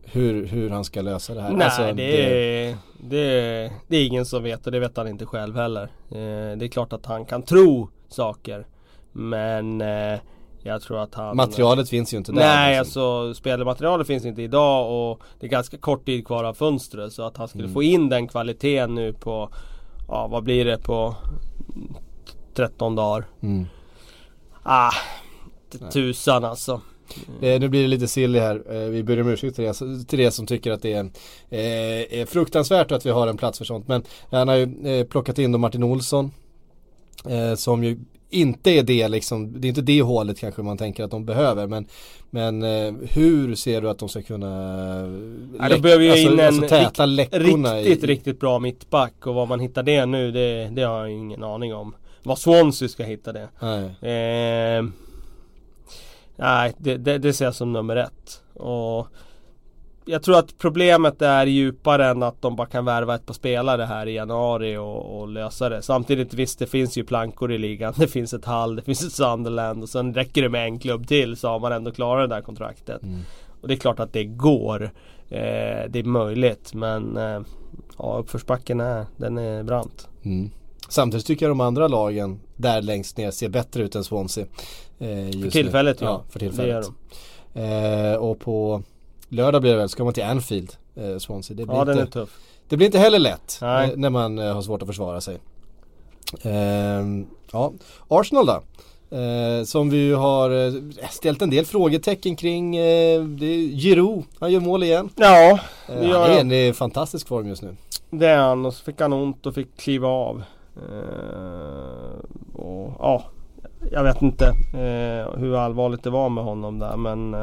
hur, hur han ska lösa det här. Nej alltså, det, det... Det, det, är ingen som vet och det vet han inte själv heller. Eh, det är klart att han kan tro saker. Men eh, jag tror att han Materialet finns ju inte där Nej liksom. alltså spelmaterialet finns inte idag och det är ganska kort tid kvar av fönstret. Så att han skulle mm. få in den kvaliteten nu på Ja vad blir det på 13 dagar. Mm. Ah, tusan alltså. Eh, nu blir det lite silly här. Eh, vi ber om ursäkt till det, till det som tycker att det är, eh, är fruktansvärt att vi har en plats för sånt. Men han har ju eh, plockat in då Martin Olsson. Som ju inte är det liksom, det är inte det hålet kanske man tänker att de behöver men Men eh, hur ser du att de ska kunna ja, Då behöver ju alltså, in en alltså täta riktigt, i... riktigt bra mittback och var man hittar det nu det, det har jag ingen aning om. Var Swansea ska hitta det. Eh, Nej, det, det, det ser jag som nummer ett. Och jag tror att problemet är djupare än att de bara kan värva ett par spelare här i januari och, och, lösa det. Samtidigt visst, det finns ju plankor i ligan. Det finns ett Hall, det finns ett Sunderland och sen räcker det med en klubb till så har man ändå klarat det där kontraktet. Mm. Och det är klart att det går. Eh, det är möjligt men eh, ja, uppförsbacken är, den är brant. Mm. Samtidigt tycker jag de andra lagen där längst ner ser bättre ut än Swansea. Eh, för tillfället ja. ja. för tillfället. Eh, och på lördag blir det väl, ska man till Anfield, eh, Swansea. Det blir ja inte, den är tuff. Det blir inte heller lätt eh, när man eh, har svårt att försvara sig. Ehm, ja, Arsenal då. Eh, som vi ju har eh, ställt en del frågetecken kring. Eh, det är Giroud, han gör mål igen. Ja, det gör han. är i fantastisk form just nu. Det är han och så fick han ont och fick kliva av. och ja, jag vet inte hur allvarligt det var med honom där men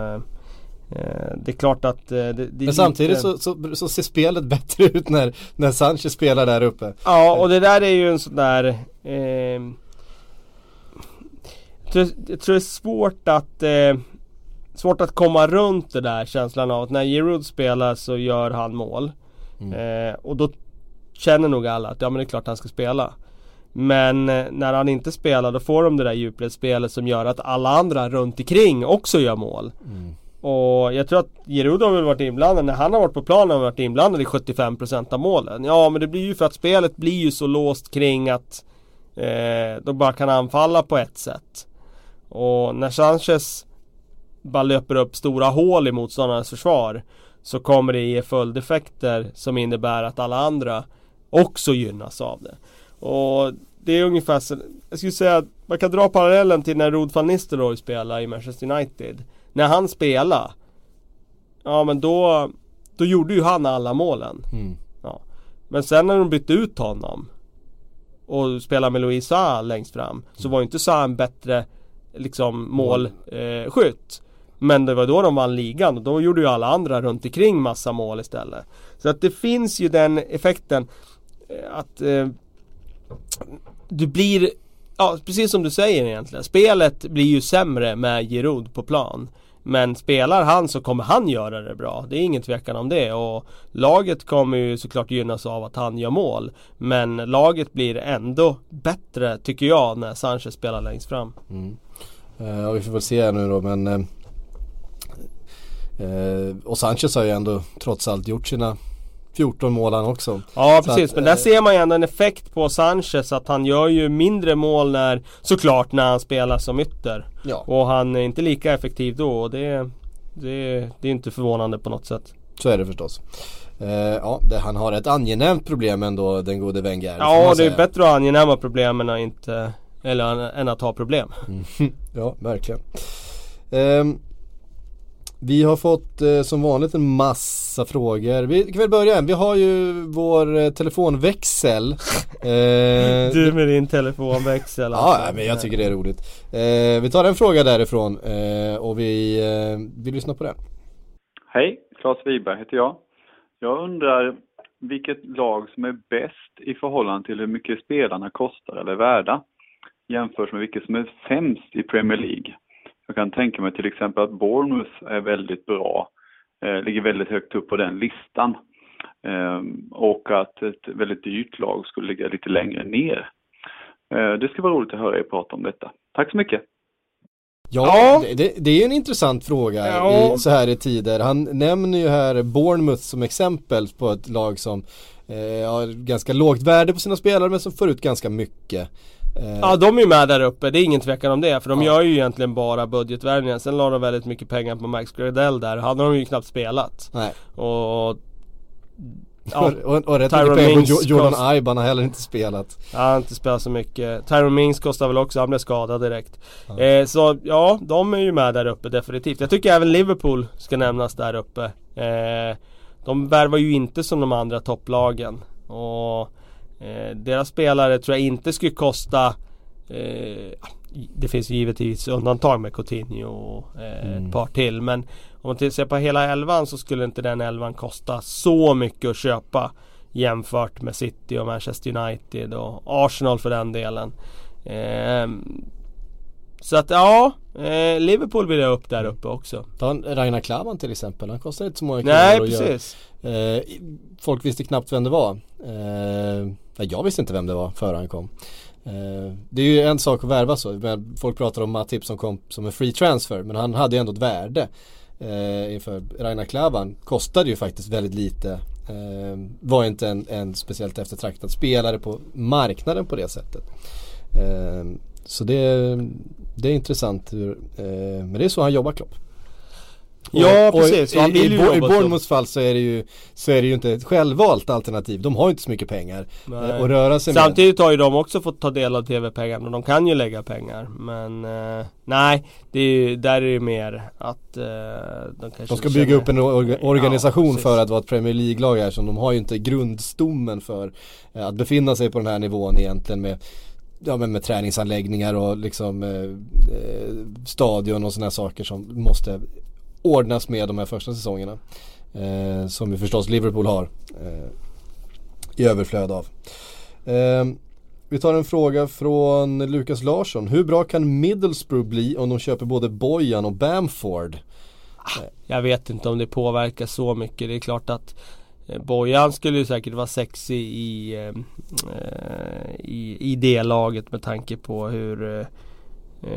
det är klart att eh, det, det Men samtidigt lite... så, så, så, ser spelet bättre ut när, när Sanchez spelar där uppe. Ja och det där är ju en sån där eh, jag, tror, jag tror det är svårt att Svårt att komma runt det där känslan av att när Giroud spelar så gör han mål. Mm. och då känner nog alla att ja men det är klart han ska spela. Men eh, när han inte spelar då får de det där djupledsspelet som gör att alla andra runt omkring också gör mål. Mm. Och jag tror att Giroud har väl varit inblandad, när han har varit på planen har varit inblandad i 75% av målen. Ja men det blir ju för att spelet blir ju så låst kring att eh, de bara kan anfalla på ett sätt. Och när Sanchez bara löper upp stora hål i motståndarnas försvar så kommer det ge följdeffekter som innebär att alla andra också gynnas av det. Och det är ungefär så, jag skulle säga att man kan dra parallellen till när Rod van Nistelrooy spelar i Manchester United. När han spelade, ja men då, då gjorde ju han alla målen. Mm. Ja. Men sen när de bytte ut honom och spelade med Louis Saha längst fram så var ju inte Saha en bättre liksom målskytt. Eh, men det var då de vann ligan och då gjorde ju alla andra runt omkring massa mål istället. Så att det finns ju den effekten eh, att eh, du blir, ja precis som du säger egentligen. Spelet blir ju sämre med Giroud på plan. Men spelar han så kommer han göra det bra. Det är ingen tvekan om det. Och laget kommer ju såklart gynnas av att han gör mål. Men laget blir ändå bättre tycker jag när Sanchez spelar längst fram. Mm. Uh, vi får väl se här nu då men eh, eh, Och Sanchez har ju ändå trots allt gjort sina 14 mål han också. Ja precis, att, men där ser man ju ändå en effekt på Sanchez att han gör ju mindre mål när Såklart när han spelar som ytter. Ja. Och han är inte lika effektiv då och det, det, det är inte förvånande på något sätt. Så är det förstås. Uh, ja, det, han har ett angenämt problem ändå den gode Wenger. Ja, det är bättre att ha angenäma problem än att inte eller än att ha problem. Mm. ja, verkligen. Um, vi har fått eh, som vanligt en massa frågor. Vi kan väl börja. Vi har ju vår eh, telefonväxel. eh, du med din telefonväxel alltså. Ja, men jag tycker det är roligt. Eh, vi tar en fråga därifrån eh, och vi, eh, vi lyssnar på den. Hej, Claes Wiberg heter jag. Jag undrar vilket lag som är bäst i förhållande till hur mycket spelarna kostar eller är värda jämfört med vilket som är sämst i Premier League. Jag kan tänka mig till exempel att Bournemouth är väldigt bra, eh, ligger väldigt högt upp på den listan. Eh, och att ett väldigt dyrt lag skulle ligga lite längre ner. Eh, det ska vara roligt att höra er prata om detta. Tack så mycket! Ja, ja. Det, det, är en intressant fråga ja. i, så här i tider. Han nämner ju här Bournemouth som exempel på ett lag som eh, har ganska lågt värde på sina spelare men som får ut ganska mycket. Eh. Ja de är ju med där uppe, det är ingen tvekan om det. För de ja. gör ju egentligen bara budgetvärvningar. Sen la de väldigt mycket pengar på Max Gradell där. Han har de ju knappt spelat. Nej. Och... Ja, och, och, och rätt mycket pengar på Jordan kost... Iban har heller inte spelat. Ja, han har inte spelat så mycket. Tyron Mings kostar väl också, han blev skadad direkt. Ja. Eh, så ja, de är ju med där uppe definitivt. Jag tycker även Liverpool ska nämnas där uppe. Eh, de värvar ju inte som de andra topplagen. Och Eh, deras spelare tror jag inte skulle kosta eh, Det finns givetvis undantag med Coutinho och eh, mm. ett par till men Om man ser på hela elvan så skulle inte den elvan kosta så mycket att köpa Jämfört med City och Manchester United och Arsenal för den delen eh, så att ja, eh, Liverpool vill jag upp där uppe också. Ta Ragnar Klavan till exempel, han kostar inte så många kronor Nej precis. Eh, folk visste knappt vem det var. Eh, jag visste inte vem det var före han kom. Eh, det är ju en sak att värva så. Folk pratar om Matip som kom som en free transfer. Men han hade ju ändå ett värde. Eh, inför Ragnar Klavan kostade ju faktiskt väldigt lite. Eh, var inte en, en speciellt eftertraktad spelare på marknaden på det sättet. Eh, så det, det är intressant. Eh, men det är så han jobbar Klopp. Ja och, precis, och i, i, i, i Bournemouths fall så är, det ju, så är det ju inte ett självvalt alternativ. De har inte så mycket pengar nej. att röra sig Samtidigt med. har ju de också fått ta del av TV-pengarna. De kan ju lägga pengar. Men eh, nej, det är, där är det mer att eh, de, de ska bygga upp en or organisation ja, för att vara ett Premier League-lag här. Så de har ju inte grundstommen för eh, att befinna sig på den här nivån egentligen med Ja men med träningsanläggningar och liksom eh, eh stadion och sådana saker som måste ordnas med de här första säsongerna. Eh, som ju förstås Liverpool har eh, i överflöd av. Eh, vi tar en fråga från Lukas Larsson. Hur bra kan Middlesbrough bli om de köper både Bojan och Bamford? Ah, jag vet inte om det påverkar så mycket. Det är klart att eh, Bojan skulle ju säkert vara sexig i, eh, eh, i, i det laget med tanke på hur Eh,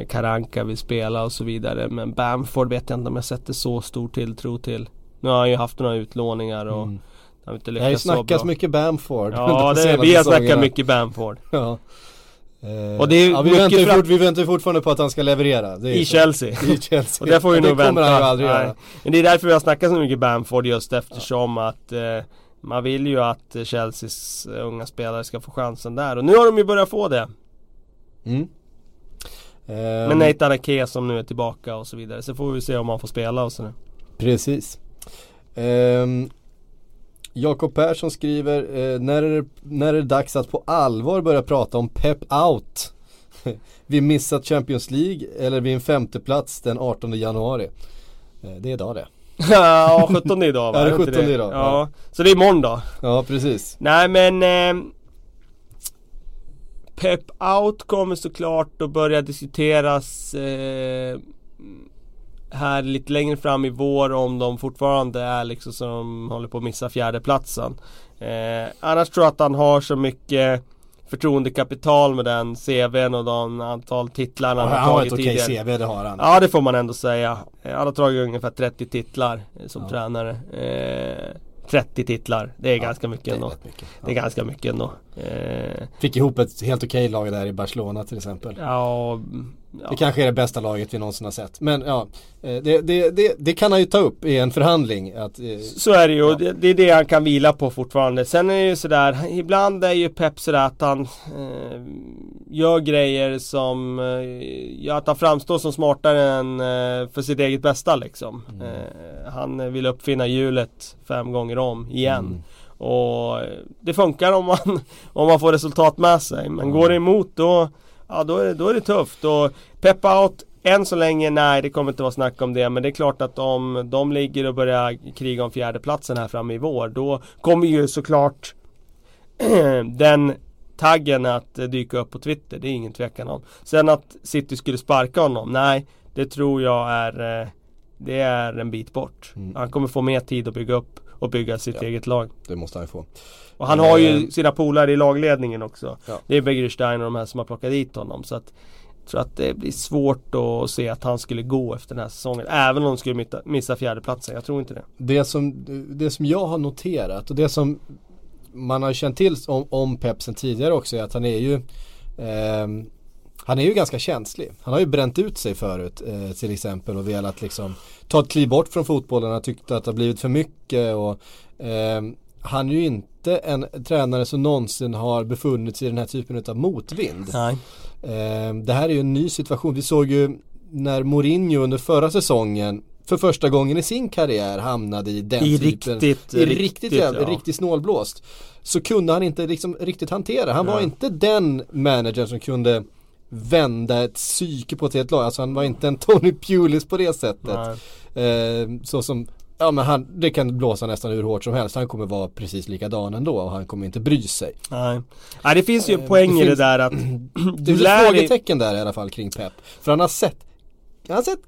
Karanka vill spela och så vidare. Men Bamford vet jag inte om jag sätter så stor tilltro till. Nu har han ju haft några utlåningar och mm. har inte lyckats Det har ju snackats mycket Bamford. Ja, det, vi har snackat mycket Bamford. ja. Eh, och det är ja, vi, väntar fram... fort, vi väntar fortfarande på att han ska leverera I Chelsea. I Chelsea Och det får vi nog vänta han ju aldrig Nej. göra Men det är därför vi har snackat så mycket Bamford just eftersom ja. att eh, Man vill ju att Chelseas unga spelare ska få chansen där och nu har de ju börjat få det Mm. Med Ehm, Nate Arake som nu är tillbaka och så vidare. Så får vi se om han får spela och sådär. Precis. Ehm, Jakob Persson skriver, eh, när, är det, när är det dags att på allvar börja prata om pep out? vi missat Champions League eller vid en femteplats den 18 januari. Eh, det är idag det. ja, 17 idag va? Ja, det är inte 17 idag, Ja. ja. så det är imorgon då. Ja, precis. Nej men eh, Pep Out kommer såklart att börja diskuteras eh, här lite längre fram i vår om de fortfarande är liksom som håller på att missa fjärdeplatsen. Eh, annars tror jag att han har så mycket förtroendekapital med den CVn och de antal titlarna Ja, han han har har ett tagit okej tidigare. CV, det har han. Ja det får man ändå säga. Eh, Han har tagit ungefär 30 titlar eh, som Ja. tränare. Eh, 30 titlar, det är ganska mycket det är ändå. mycket. Ja. Det är ganska mycket ändå. Eh, Fick ihop ett helt okej lag där i Barcelona till exempel. ja, Det ja. kanske är det bästa laget vi någonsin har sett. Men ja, eh, det, det, det, det kan han ju ta upp i en förhandling. Att, eh, Så är det ju, Ja. och det, det är det han kan vila på fortfarande. Sen är det ju sådär, ibland är ju Pep sådär att han eh, gör grejer som eh, gör att han framstår som smartare än eh, för sitt eget bästa liksom. Mm. Eh, han vill uppfinna hjulet fem gånger om igen. Mm. Och eh, det funkar om man, om man får resultat med sig. Men går det emot då, ja, då, är, det- då är det tufft. Och pep out, än så länge, nej det kommer inte vara snack om det. Men det är klart att om de ligger och börjar kriga om fjärdeplatsen här framme i vår. Då kommer ju såklart den taggen att dyka upp på Twitter. Det är ingen tvekan om. Sen att City skulle sparka honom, nej. Det tror jag är, eh, det är en bit bort. Mm. Han kommer få mer tid att bygga upp och bygga sitt Ja. eget lag. det måste han få. Och han har ju Eh. sina polare i lagledningen också. Ja. Det är Begerstein och de här som har plockat dit honom. Så att jag tror att det blir svårt att se att han skulle gå efter den här säsongen. Även om de skulle missa, fjärdeplatsen. Jag tror inte det. Det som, det som jag har noterat och det som man har känt till om, om Pep sen tidigare också är att han är ju ehm, Han är ju ganska känslig. Han har ju bränt ut sig förut eh, till exempel och velat liksom ta ett kliv bort från fotbollen. Han tyckte att det har blivit för mycket och ehm, han är ju inte en tränare som någonsin har befunnit sig i den här typen av motvind. Nej. Eh, det här är ju en ny situation. Vi såg ju när Mourinho under förra säsongen för första gången i sin karriär hamnade i den I typen riktigt, i riktigt, jävla, ja. riktigt snålblåst. Så kunde han inte liksom riktigt hantera. Han var Nej. inte den managern som kunde vända ett psyke på ett helt lag. Alltså han var inte en Tony Pulis på det sättet. Eh, så som Ja men han, det kan blåsa nästan hur hårt som helst. Han kommer vara precis likadan ändå och han kommer inte bry sig. Nej. Nej, det finns ju en Eh, poäng det i det finns- där att Det lär ett frågetecken där i alla fall kring Pep. För han har sett, han har sett,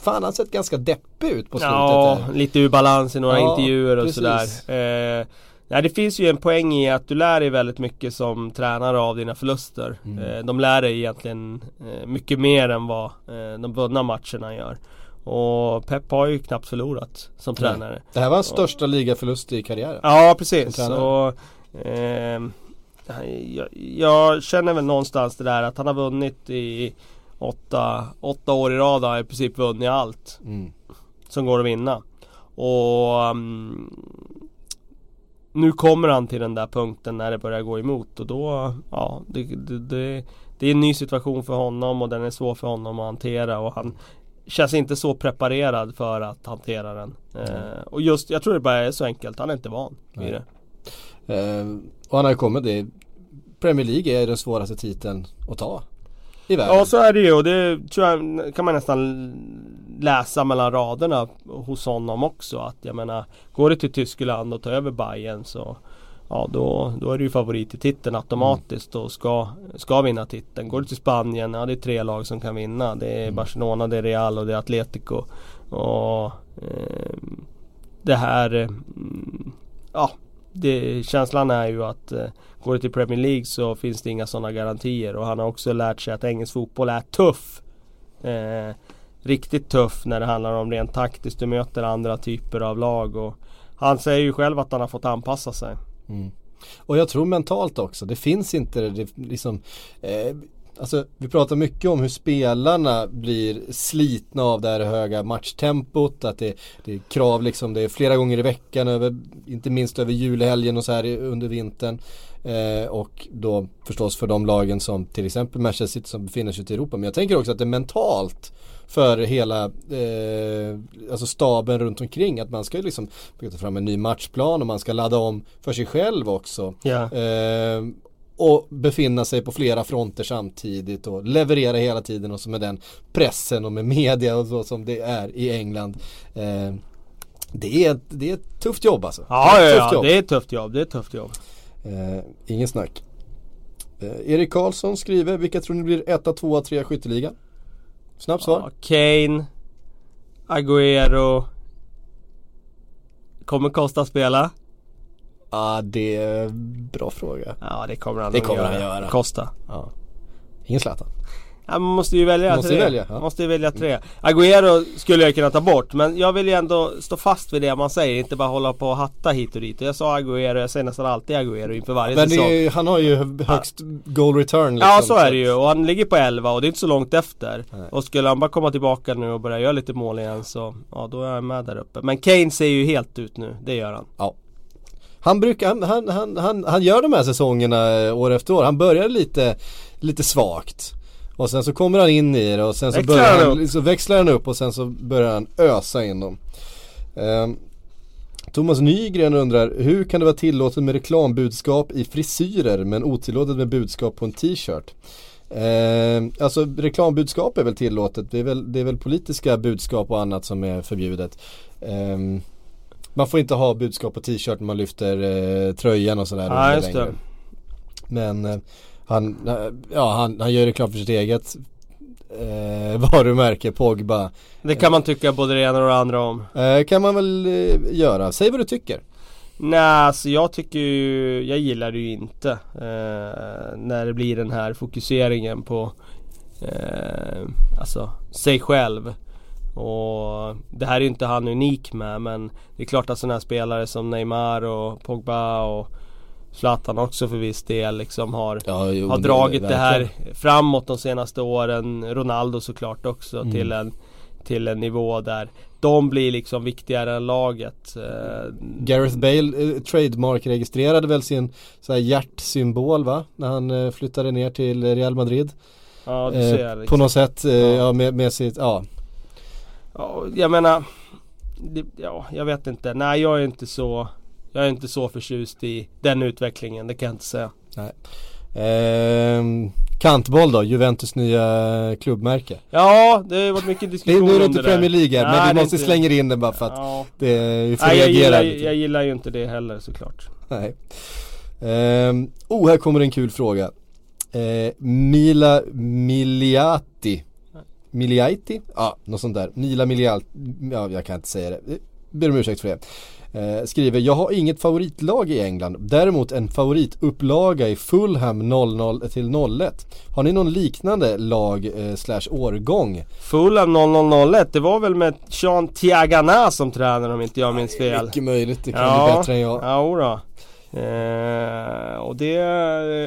fan han har sett ganska deppig ut på slutet. Ja, där. lite ur balans i några Ja, intervjuer och precis. sådär. Eh, nej, det finns ju en poäng i att du lär dig väldigt mycket som tränare av dina förluster. Mm. Eh, de lär dig egentligen eh, mycket mer än vad eh, de vunna matcherna gör. Och Pep har ju knappt förlorat som Nej. tränare. Det här var hans största ligaförlust i karriären. Ja precis. Och, ehm, jag, jag känner väl någonstans det där att han har vunnit i åtta, åtta år i rad har i princip vunnit allt Mm. som går att vinna. Och mm, nu kommer han till den där punkten när det börjar gå emot och då, ja, det, det, det, det är en ny situation för honom och den är svår för honom att hantera och han känns inte så preparerad för att hantera den. Eh, och just, jag tror det bara är så enkelt, han är inte van vid det. Eh, och han har ju kommit, det, Premier League är den svåraste titeln att ta i världen. Ja så är det ju och det tror jag kan man nästan läsa mellan raderna hos honom också att jag menar Går det till Tyskland och tar över Bayern så Ja då, då är du ju favorit i titeln automatiskt och ska, ska vinna titeln. Går du till Spanien, ja det är tre lag som kan vinna. Det är Barcelona, det är Real och det är Atletico. Och ehm, Det här mm, Ja det, känslan är ju att eh, Går det till Premier League så finns det inga sådana garantier och han har också lärt sig att engelsk fotboll är tuff. Eh, riktigt tuff när det handlar om rent taktiskt. Du möter andra typer av lag och han säger ju själv att han har fått anpassa sig. Mm. Och jag tror mentalt också, det finns inte det liksom eh, Alltså vi pratar mycket om hur spelarna blir slitna av det här höga matchtempot. Att det, det är krav liksom, det är flera gånger i veckan över, inte minst över julhelgen och så här under vintern. Eh, och då förstås för de lagen som till exempel Manchester City som befinner sig ute i Europa. Men jag tänker också att det är mentalt för hela eh, alltså staben runt omkring. Att man ska liksom ta fram en ny matchplan och man ska ladda om för sig själv också. Ja. Eh, och befinna sig på flera fronter samtidigt och leverera hela tiden och så med den pressen och med media och så som det är i England. Eh, det, är, det är ett tufft jobb alltså. Ja, det är ja, ja, jobb. det är ett tufft jobb. Det är ett tufft jobb. Eh, ingen snack. Eh, Erik Karlsson skriver, vilka tror ni blir 1, 2, 3 skytteligan? Snabbt svar. Ja, Kane, Agüero. Kommer Costa spela? Ja, det är en bra fråga. Ja det kommer han Det kommer han göra. Costa. Ja. Ingen Zlatan. Ja, man måste ju välja Måste tre. välja, ja. Måste ju välja tre. Agüero skulle jag kunna ta bort men jag vill ju ändå stå fast vid det man säger. Inte bara hålla på och hatta hit och dit. Och jag sa Agüero, jag säger nästan alltid Agüero inför varje Men säsong. är, han har ju högst goal return liksom, Ja så är det ju och han ligger på 11 och det är inte så långt efter. Nej. Och skulle han bara komma tillbaka nu och börja göra lite mål igen så ja då är han med där uppe. Men Kane ser ju helt ut nu, det gör han. Ja. Han brukar, han, han, han, han, han gör de här säsongerna eh, år efter år. Han börjar lite, lite svagt. Och sen så kommer han in i det och sen så Växlar börjar han han, så växlar han upp och sen så börjar han ösa in dem. Ehm, Thomas Nygren undrar, hur kan det vara tillåtet med reklambudskap i frisyrer men otillåtet med budskap på en t-shirt? Ehm, alltså reklambudskap är väl tillåtet, det är väl, det är väl politiska budskap och annat som är förbjudet. Ehm, man får inte ha budskap på t-shirt när man lyfter eh, tröjan och sådär. Ja just det. Men eh, han, ja, han, han gör reklam för sitt eget eh, varumärke, Pogba. Det kan man tycka både det ena och det andra om. Eh, kan man väl eh, göra. Säg vad du tycker. Nej, alltså jag tycker ju, jag gillar det ju inte eh, när det blir den här fokuseringen på eh, alltså sig själv. Och det här är ju inte han unik med men det är klart att sådana här spelare som Neymar och Pogba och Zlatan också för viss del liksom har, Ja, jo, har det- dragit det här verkligen. framåt de senaste åren. Ronaldo såklart också Mm. till, en, till en nivå där de blir liksom viktigare än laget. Eh, Gareth Bale eh, trademark-registrerade väl sin så här hjärtsymbol va? När han eh, flyttade ner till Real Madrid. Ja, du Eh, ser. På Liksom. något sätt, eh, Ja. ja. med, med sitt, ja. Ja, jag menar, det, ja, jag vet inte. Nej, jag är inte så jag är inte så förtjust i den utvecklingen, det kan jag inte säga. Ehm, kantboll då, Juventus nya klubbmärke. Ja, det har varit mycket Det, diskussion nu är det om inte det. Premier League här, Nej, men det vi måste inte- slänga in den bara för att Ja. det, vi får Nej, jag, gillar, lite. jag gillar ju inte det heller såklart. Nej. Ehm, oh, här kommer en kul fråga. Eh, Mila Miliati. Miliati? Ja, något sånt där. Mila Miliati. Ja, jag kan inte säga det. Ber om ursäkt för det. Eh, skriver, jag har inget favoritlag i England. Däremot en favoritupplaga i Fulham 00 till 01. Har ni någon liknande lag eh, slash årgång? Fulham 0001, det var väl med Sean Tiagana som tränare om inte jag minns fel. Mycket möjligt, det kan bli bättre än jag. Ja, jodå. Eh, och det,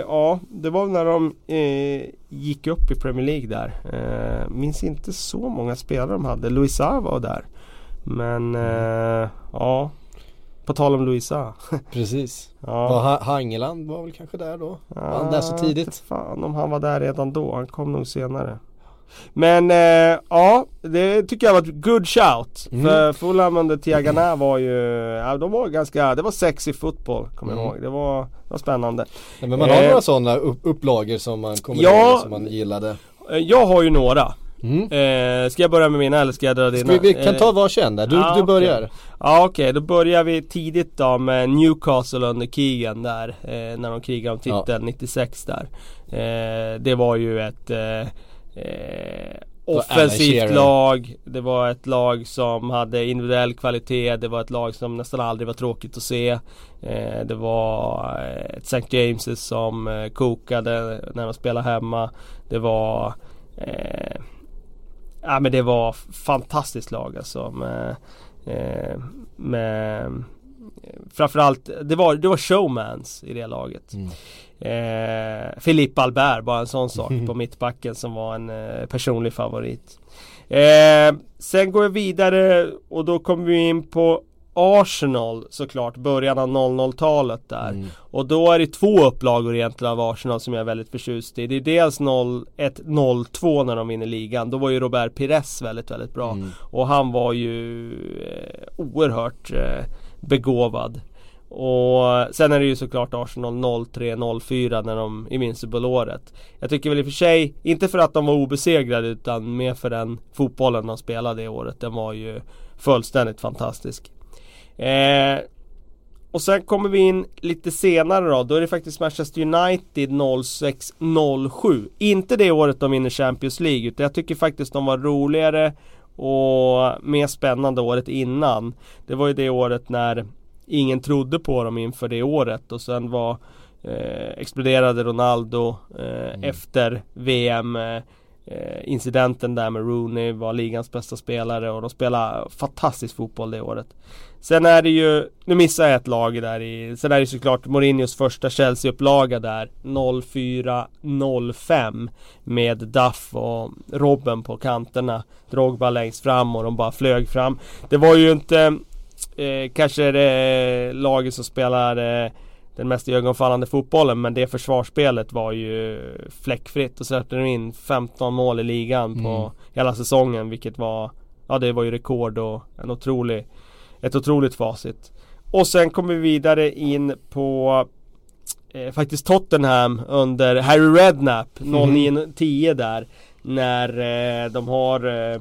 ja, det var när de eh, gick upp i Premier League där. Eh, minns inte så många spelare de hade. Luisa var där. Men eh, ja, på tal om Luisa. Precis. ja. Var Hangeland var väl kanske där då? Var han där så tidigt? Fan om han var där redan då. Han kom nog senare. Men eh, ja, det tycker jag var ett good shout. Mm. För Fulham under Tiagana var ju, ja de var ganska, det var sexy fotboll kommer jag Mm. ihåg. Det var, det var spännande. Ja, men man har Eh, några sådana upp, upplagor som man kommer Ja. ihåg som man gillade. Eh, Jag har ju några. Mm. Eh, ska jag börja med mina eller ska jag dra dina? vi, vi kan Eh, ta varsin där, du, ja, du börjar. Ja okej, då börjar vi tidigt då med Newcastle under Keegan där eh, När de krigade om titeln 96 där. Eh, Det var ju ett eh, eh, offensivt lag. Det var ett lag som hade individuell kvalitet. Det var ett lag som nästan aldrig var tråkigt att se. Eh, Det var ett St. James som eh, kokade när de spelade hemma. Det var eh, Ja men det var fantastiskt lag alltså med, eh, med Framförallt, det var, det var showmans i det laget. Mm. Eh, Philippe Albert, bara en sån sak på mittbacken som var en eh, personlig favorit. Eh, sen går jag vidare och då kommer vi in på Arsenal såklart, början av 00-talet där. Mm. Och då är det två upplagor egentligen av Arsenal som jag är väldigt förtjust i. Det är dels 01-02 när de vinner ligan. Då var ju Robert Pires väldigt, väldigt bra. Mm. Och han var ju eh, oerhört eh, begåvad. Och sen är det ju såklart Arsenal 03-04 när de Invincible-året. Jag tycker väl i och för sig, inte för att de var obesegrade utan mer för den fotbollen de spelade det året. Den var ju fullständigt fantastisk. Eh, och sen kommer vi in lite senare då, då är det faktiskt Manchester United 06-07. Inte det året de vinner Champions League, utan jag tycker faktiskt de var roligare och mer spännande året innan. Det var ju det året när ingen trodde på dem inför det året och sen var eh, exploderade Ronaldo eh, efter VM eh, incidenten där med Rooney var ligans bästa spelare och de spelade fantastisk fotboll det året. Sen är det ju, nu missar jag ett lag där i, sen är det såklart Mourinhos första Chelsea-upplaga där 04-05 med Duff och Robben på kanterna. Drogba längst fram och de bara flög fram. Det var ju inte eh, kanske det laget som spelar eh, den mest ögonfallande fotbollen men det försvarsspelet var ju fläckfritt och släppte de in 15 mål i ligan på Mm. hela säsongen vilket var Ja det var ju rekord och en otrolig Ett otroligt facit Och sen kommer vi vidare in på eh, Faktiskt Tottenham under Harry Redknapp 09-10 där När eh, de har eh,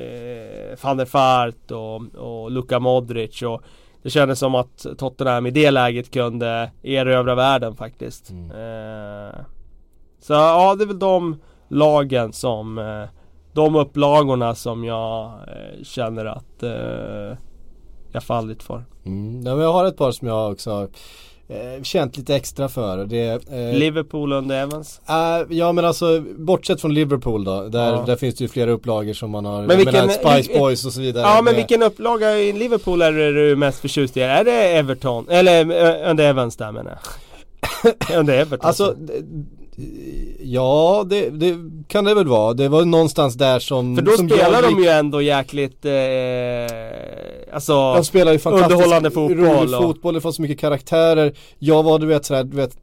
eh, van der Vaart och, och Luka Modric och det kändes som att Tottenham i det läget kunde erövra världen faktiskt. Mm. Eh, så ja, det är väl de lagen som eh, De upplagorna som jag eh, känner att jag fallit för. Mm. Ja, men jag har ett par som jag också har eh, känt lite extra för. Det, eh, Liverpool under Evans. äh, ja men alltså bortsett från Liverpool då. Där, Ja. där finns det ju flera upplagor som man har. Men vilken- menar, Spice Boys och så vidare. Ja men med- vilken upplaga i Liverpool är du mest förtjust i? Är det Everton? Eller eh, under Evans där menar jag. under Everton. Alltså, ja det, det kan det väl vara. Det var någonstans där som För då som spelar de gick- ju ändå jäkligt eh, Alltså De spelar ju fantastiskt underhållande fotboll rolig och- fotboll, det fanns så mycket karaktärer. Jag var du vet sådär, du vet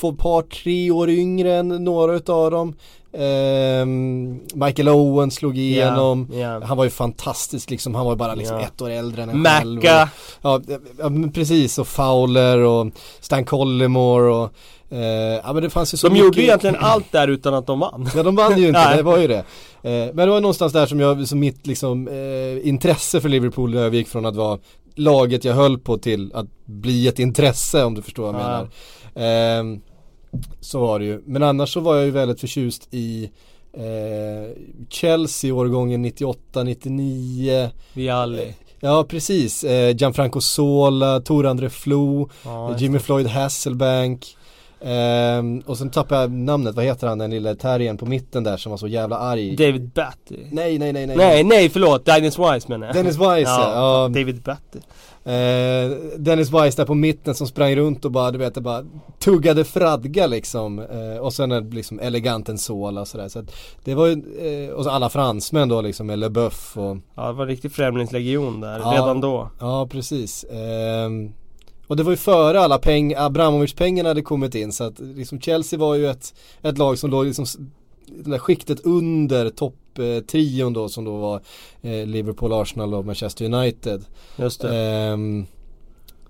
Två par, tre år yngre än några utav dem. Ehm, Michael Owen slog igenom. ja. Han var ju fantastisk liksom, han var ju bara liksom Ja. ett år äldre än en själv. Macca Ja, ja precis. Och Fowler och Stan Collymore och eh, Ja men det fanns ju så De mycket gjorde ju egentligen allt där utan att de vann Ja de vann ju inte, det var ju det. Eh, men det var någonstans där som jag, som mitt liksom eh, intresse för Liverpool övergick från att vara laget jag höll på till att bli ett intresse om du förstår vad jag Ja. menar. Ehm, så var det ju. Men annars så var jag ju väldigt förtjust i eh, Chelsea årgången 98-99 Vialli Ja precis, eh, Gianfranco Sola, Tor André Flo, ja, Jimmy. Floyd Hasselbank Ehm, och sen tappade jag namnet, vad heter han den lilla terriern på mitten där som var så jävla arg? David Batty nej, nej, nej, nej. Nej, nej förlåt, Dennis Wise menar jag Dennis Wise ja. ja. David Batty Eh, Dennis Wise där på mitten som sprang runt och bara, du vet, bara tuggade fradga liksom. Eh, och sen en liksom elegant en sola och sådär. Så att det var ju, eh, och så alla fransmän då liksom, med LeBeuf och Ja det var riktig främlingslegion där, redan då Ja precis. Ehm, och det var ju före alla pengar, Abramovic-pengarna hade kommit in så att liksom Chelsea var ju ett, ett lag som låg liksom det där skiktet under topptrion då som då var eh, Liverpool, Arsenal och Manchester United. Just det Ehm,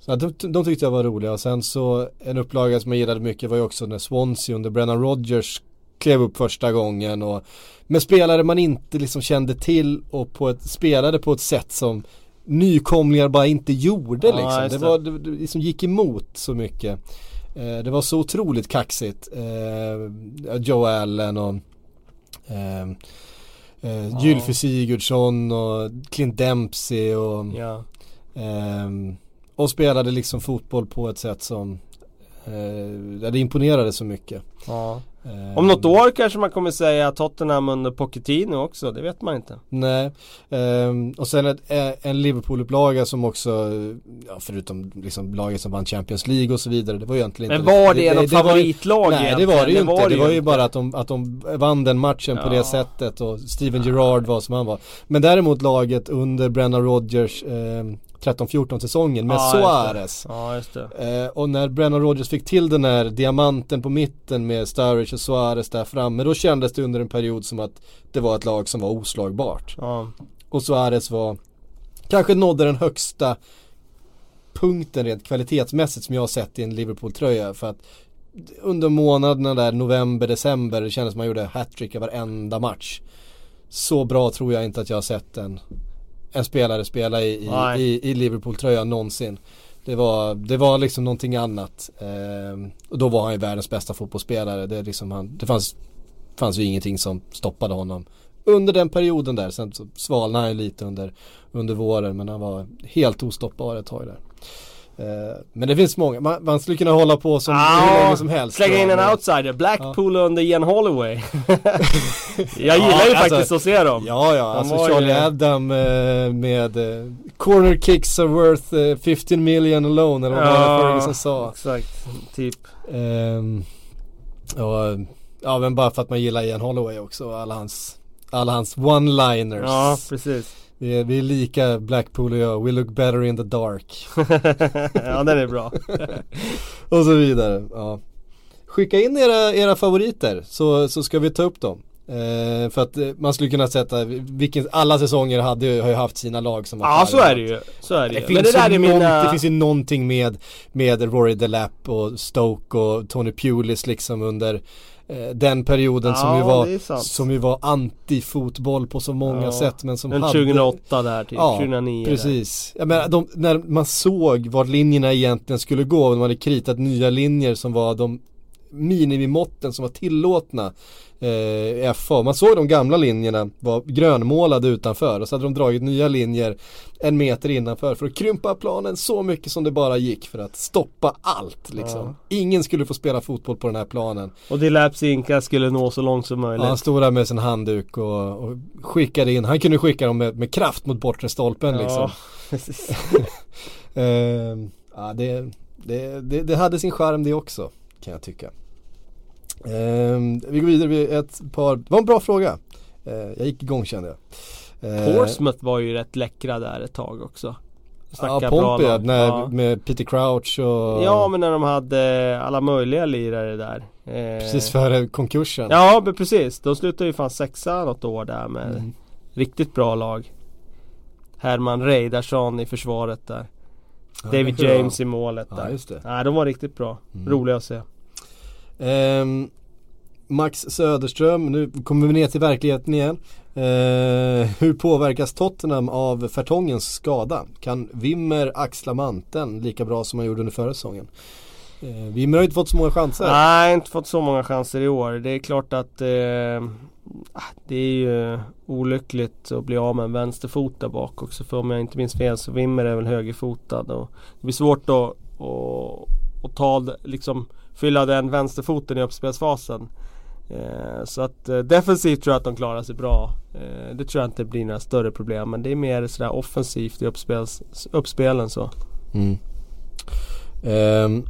så att de, de tyckte jag var roliga och sen så en upplaga som jag gillade mycket var ju också när Swansea under Brennan Rodgers klev upp första gången och med spelare man inte liksom kände till och på ett, spelade på ett sätt som nykomlingar bara inte gjorde Ja, liksom. just Det det. var, det, det liksom gick emot så mycket. Eh, det var så otroligt kaxigt. Eh, Joe Allen och eh, eh, Ja. Gylfi Sigurdsson och Clint Dempsey och Ja Ehm, och spelade liksom fotboll på ett sätt som Eh, det imponerade så mycket. Ja. Eh, Om något år kanske man kommer säga Tottenham under Pochettino också, det vet man inte. Nej, ehm, och sen ett, eh, en Liverpool-upplaga som också, ja, förutom liksom laget som vann Champions League och så vidare, det var ju egentligen Men inte var det något var ju- favoritlag Nej det var det ju inte, det var ju bara att de, att de vann den matchen på Ja. det sättet och Steven Gerrard var som han var. Men däremot laget under Brennan Rodgers eh, 13-14 säsongen med Ja. Suarez. Ja just. Eh, och när Brennan Rodgers fick till den här diamanten på mitten med Sturridge och Suarez där framme då kändes det under en period som att det var ett lag som var oslagbart. Ja. Och Suarez var kanske nådde den högsta punkten rent kvalitetsmässigt som jag har sett i en Liverpool-tröja för att under månaderna där november, december det kändes som man gjorde hattrick i varenda match. Så bra tror jag inte att jag har sett en, en spelare spela i, i, i, i Liverpool-tröjan någonsin. Det var, det var liksom någonting annat. Ehm, och då var han ju världens bästa fotbollsspelare. Det, liksom han, det fanns, fanns ju ingenting som stoppade honom under den perioden där. Sen så svalnade han lite under, under våren men han var helt ostoppbar ett tag där. Eh, men det finns många, man, man skulle kunna hålla på som hur länge som helst. Slänga in en outsider, Blackpool under Ian Holloway. jag gillar ju alltså, faktiskt att se dem. Ja ja, Han alltså ju Charlie det. Adam eh, med eh, Corner kicks are worth eh, 15 million alone eller vad var Ferguson sa. exakt. Typ. Ehm, och, ja men bara för att man gillar Ian Holloway också alla hans alla hans one-liners. Ja, precis. Vi är, vi är lika Blackpool och jag, we look better in the dark. ja, den är bra. och så vidare. Ja. Skicka in era, era favoriter så, så ska vi ta upp dem. Eh, för att eh, man skulle kunna sätta, vilken, alla säsonger hade, har ju haft sina lag som var Ja, så färdiga. är det ju. Så är det, Det ju. finns, Men det där är mina... det finns ju någonting med, med Rory Delap och Stoke och Tony Pulis liksom under den perioden som, ju Ja, var, som ju var anti-fotboll på så många Ja. sätt men som hade 2008 där typ, Ja, 2009 där. Precis. Jag menar, de, när man såg vart linjerna egentligen skulle gå, de hade kritat nya linjer som var de minimimåtten som var tillåtna eh, FA. Man såg de gamla linjerna var grönmålade utanför och så hade de dragit nya linjer en meter innanför för att krympa planen så mycket som det bara gick för att stoppa allt liksom. Ingen skulle få spela fotboll på den här planen. Och Dilaps Inka skulle nå så långt som Ja, möjligt. han stod där med sin handduk och, och skickade in, han kunde skicka dem med, med kraft mot bortre stolpen liksom. precis. Ehm, ja, det, det, det, det hade sin charm det också kan jag tycka. Ehm, vi går vidare med ett par, det var en bra fråga. Eh, jag gick igång kände jag. Eh, Portsmouth var ju rätt läckra där ett tag också. Ja, Pompey lag. när, ja. med Peter Crouch och ja men när de hade alla möjliga lirare där. Eh, precis före konkursen. Ja men precis, de slutade ju fan sexa något år där med Mm. riktigt bra lag. Herman Reidarsson i försvaret där. Ja, David James i målet Ja, där. just det. Nej de var riktigt bra. Mm. Roliga att se. Um, Max Söderström, nu kommer vi ner till verkligheten igen. Uh, hur påverkas Tottenham av Fertongens skada? Kan Wimmer axla manteln lika bra som han gjorde under förra säsongen? Uh, Wimmer har inte fått så många chanser. Nej, inte fått så många chanser i år. Det är klart att uh, det är ju olyckligt att bli av med en vänsterfot där bak också. För om jag inte minns fel så Wimmer är väl högerfotad. Och det blir svårt att, att, att ta, liksom, fylla den vänsterfoten i uppspelsfasen. Eh, så att eh, defensivt tror jag att de klarar sig bra. Eh, det tror jag inte blir några större problem. Men det är mer sådär offensivt i uppspels, uppspelen så. Mm. Ehm,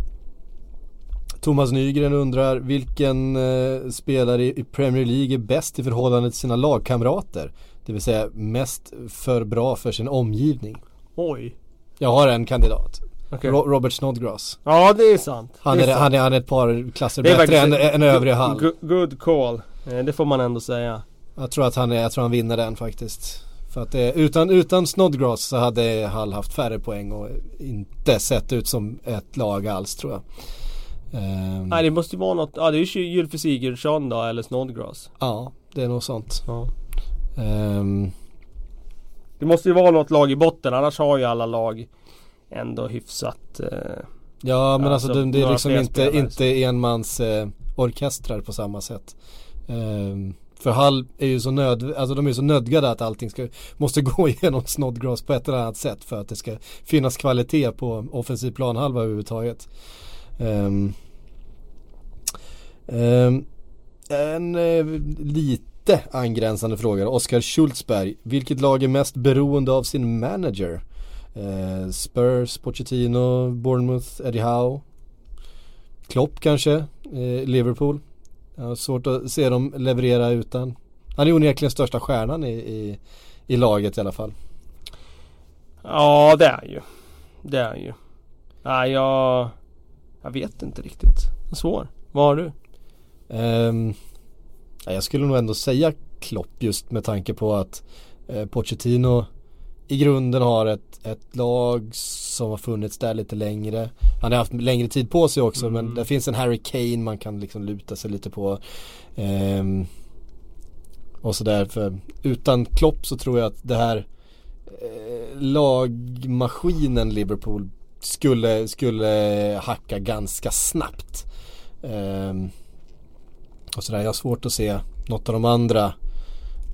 Thomas Nygren undrar vilken eh, spelare i i Premier League är bäst i förhållande till sina lagkamrater? Det vill säga mest för bra för sin omgivning. Oj! Jag har en kandidat. Okej. Ro- Robert Snodgrass. Ja det är sant. Han det är, sant. han, är, han är ett par klasser Det är bättre än, än övriga Hall. Good, good call. Eh, Det får man ändå säga. Jag tror att han, är, jag tror han vinner den faktiskt. För att det, utan, utan Snodgrass så hade Hall haft färre poäng och inte sett ut som ett lag alls tror jag. Ehm, Nej det måste ju vara något, ja det är ju Gylfe Sigurdsson då eller Snodgrass. Ja, det är nog sånt. Ja. Ehm, Det måste ju vara något lag i botten annars har ju alla lag ändå hyfsat eh, ja men alltså så det, det är liksom inte, inte enmans eh, orkestrar på samma sätt. Ehm, för Hall är ju så nöd, alltså de är så nödgade att allting ska, måste gå igenom Snodgrass på ett eller annat sätt för att det ska finnas kvalitet på offensiv planhalva överhuvudtaget. Ehm, Ehm, en eh, lite angränsande fråga. Oskar Schultzberg. Vilket lag är mest beroende av sin manager? Eh, Spurs, Pochettino, Bournemouth, Eddie Howe. Klopp kanske, eh, Liverpool. Jag har svårt att se dem leverera utan. Han är onekligen största stjärnan i, i, i laget i alla fall. Ja det är ju. Det är ju. Nej jag... Jag vet inte riktigt. Svår. Vad har du? Um, jag skulle nog ändå säga Klopp just med tanke på att eh, Pochettino i grunden har ett, ett lag som har funnits där lite längre. Han har haft längre tid på sig också mm. men det finns en Harry Kane man kan liksom luta sig lite på. Um, och sådär för utan Klopp så tror jag att det här eh, lagmaskinen Liverpool skulle, skulle hacka ganska snabbt. Um, och sådär. Jag har svårt att se något av de andra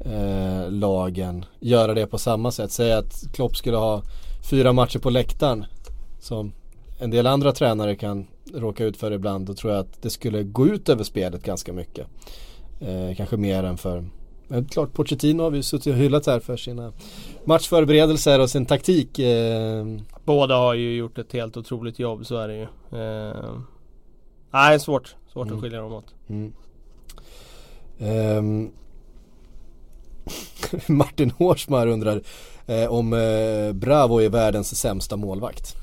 eh, lagen göra det på samma sätt. Säg att Klopp skulle ha fyra matcher på läktaren som en del andra tränare kan råka ut för ibland. Då tror jag att det skulle gå ut över spelet ganska mycket. Eh, kanske mer än för men klart Pochettino har vi suttit och hyllat här för sina matchförberedelser och sin taktik. Eh. Båda har ju gjort ett helt otroligt jobb, så är det ju. Eh. Nej, svårt. Svårt mm. att skilja dem åt. Mm. Um, Martin Hårsmar undrar eh, om eh, Bravo är världens sämsta målvakt.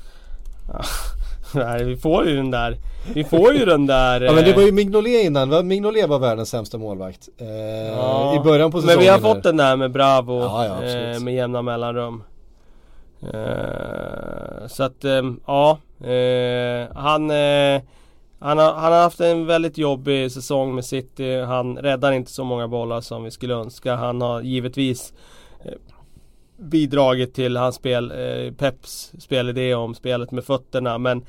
Nej, vi får ju den där. Vi får ju den där. ja men det var ju eh, Mignolet innan. Mignolet var världens sämsta målvakt. Eh, ja, I början på säsongen. Men vi har fått den där med Bravo. Ja, eh, med jämna mellanrum. Eh, så att, eh, ja. han han har, han har haft en väldigt jobbig säsong med City. Han räddar inte så många bollar som vi skulle önska. Han har givetvis eh, bidragit till hans spel, eh, Peps spelidé om spelet med fötterna. Men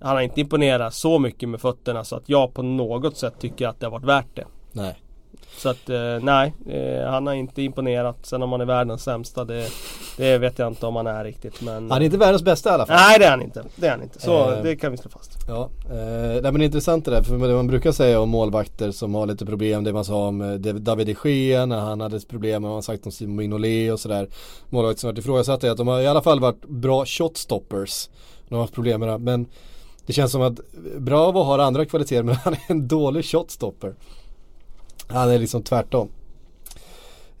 han har inte imponerat så mycket med fötterna så att jag på något sätt tycker att det har varit värt det. Nej. Så att eh, nej, eh, han har inte imponerat. Sen om han är världens sämsta det, det vet jag inte om han är riktigt men Han är inte världens bästa i alla fall. Nej det är han inte, det är han inte. Så eh, det kan vi slå fast. Ja, eh, nej, men det är intressant det där för det man brukar säga om målvakter som har lite problem Det man sa om eh, David de Gea när han hade problem Man har sagt om Simon Mignolet och sådär. Målvakter som varit ifrågasatta är att de har i alla fall varit bra shotstoppers De har haft problem med det men Det känns som att Bravo har andra kvaliteter men han är en dålig shotstopper han är liksom tvärtom.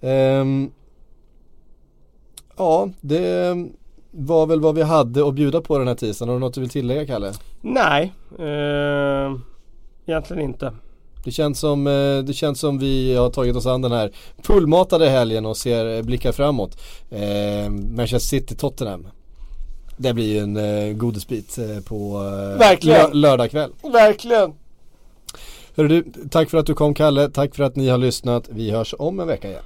Um, ja, det var väl vad vi hade att bjuda på den här tisdagen. Har du något du vill tillägga Kalle? Nej, uh, egentligen inte. Det känns, som, eh, det känns som vi har tagit oss an den här fullmatade helgen och ser, blickar framåt. Eh, Manchester City-Tottenham. Det blir ju en eh, godisbit eh, på eh, lördag kväll. Verkligen. Hörru du, tack för att du kom Kalle, tack för att ni har lyssnat. Vi hörs om en vecka igen.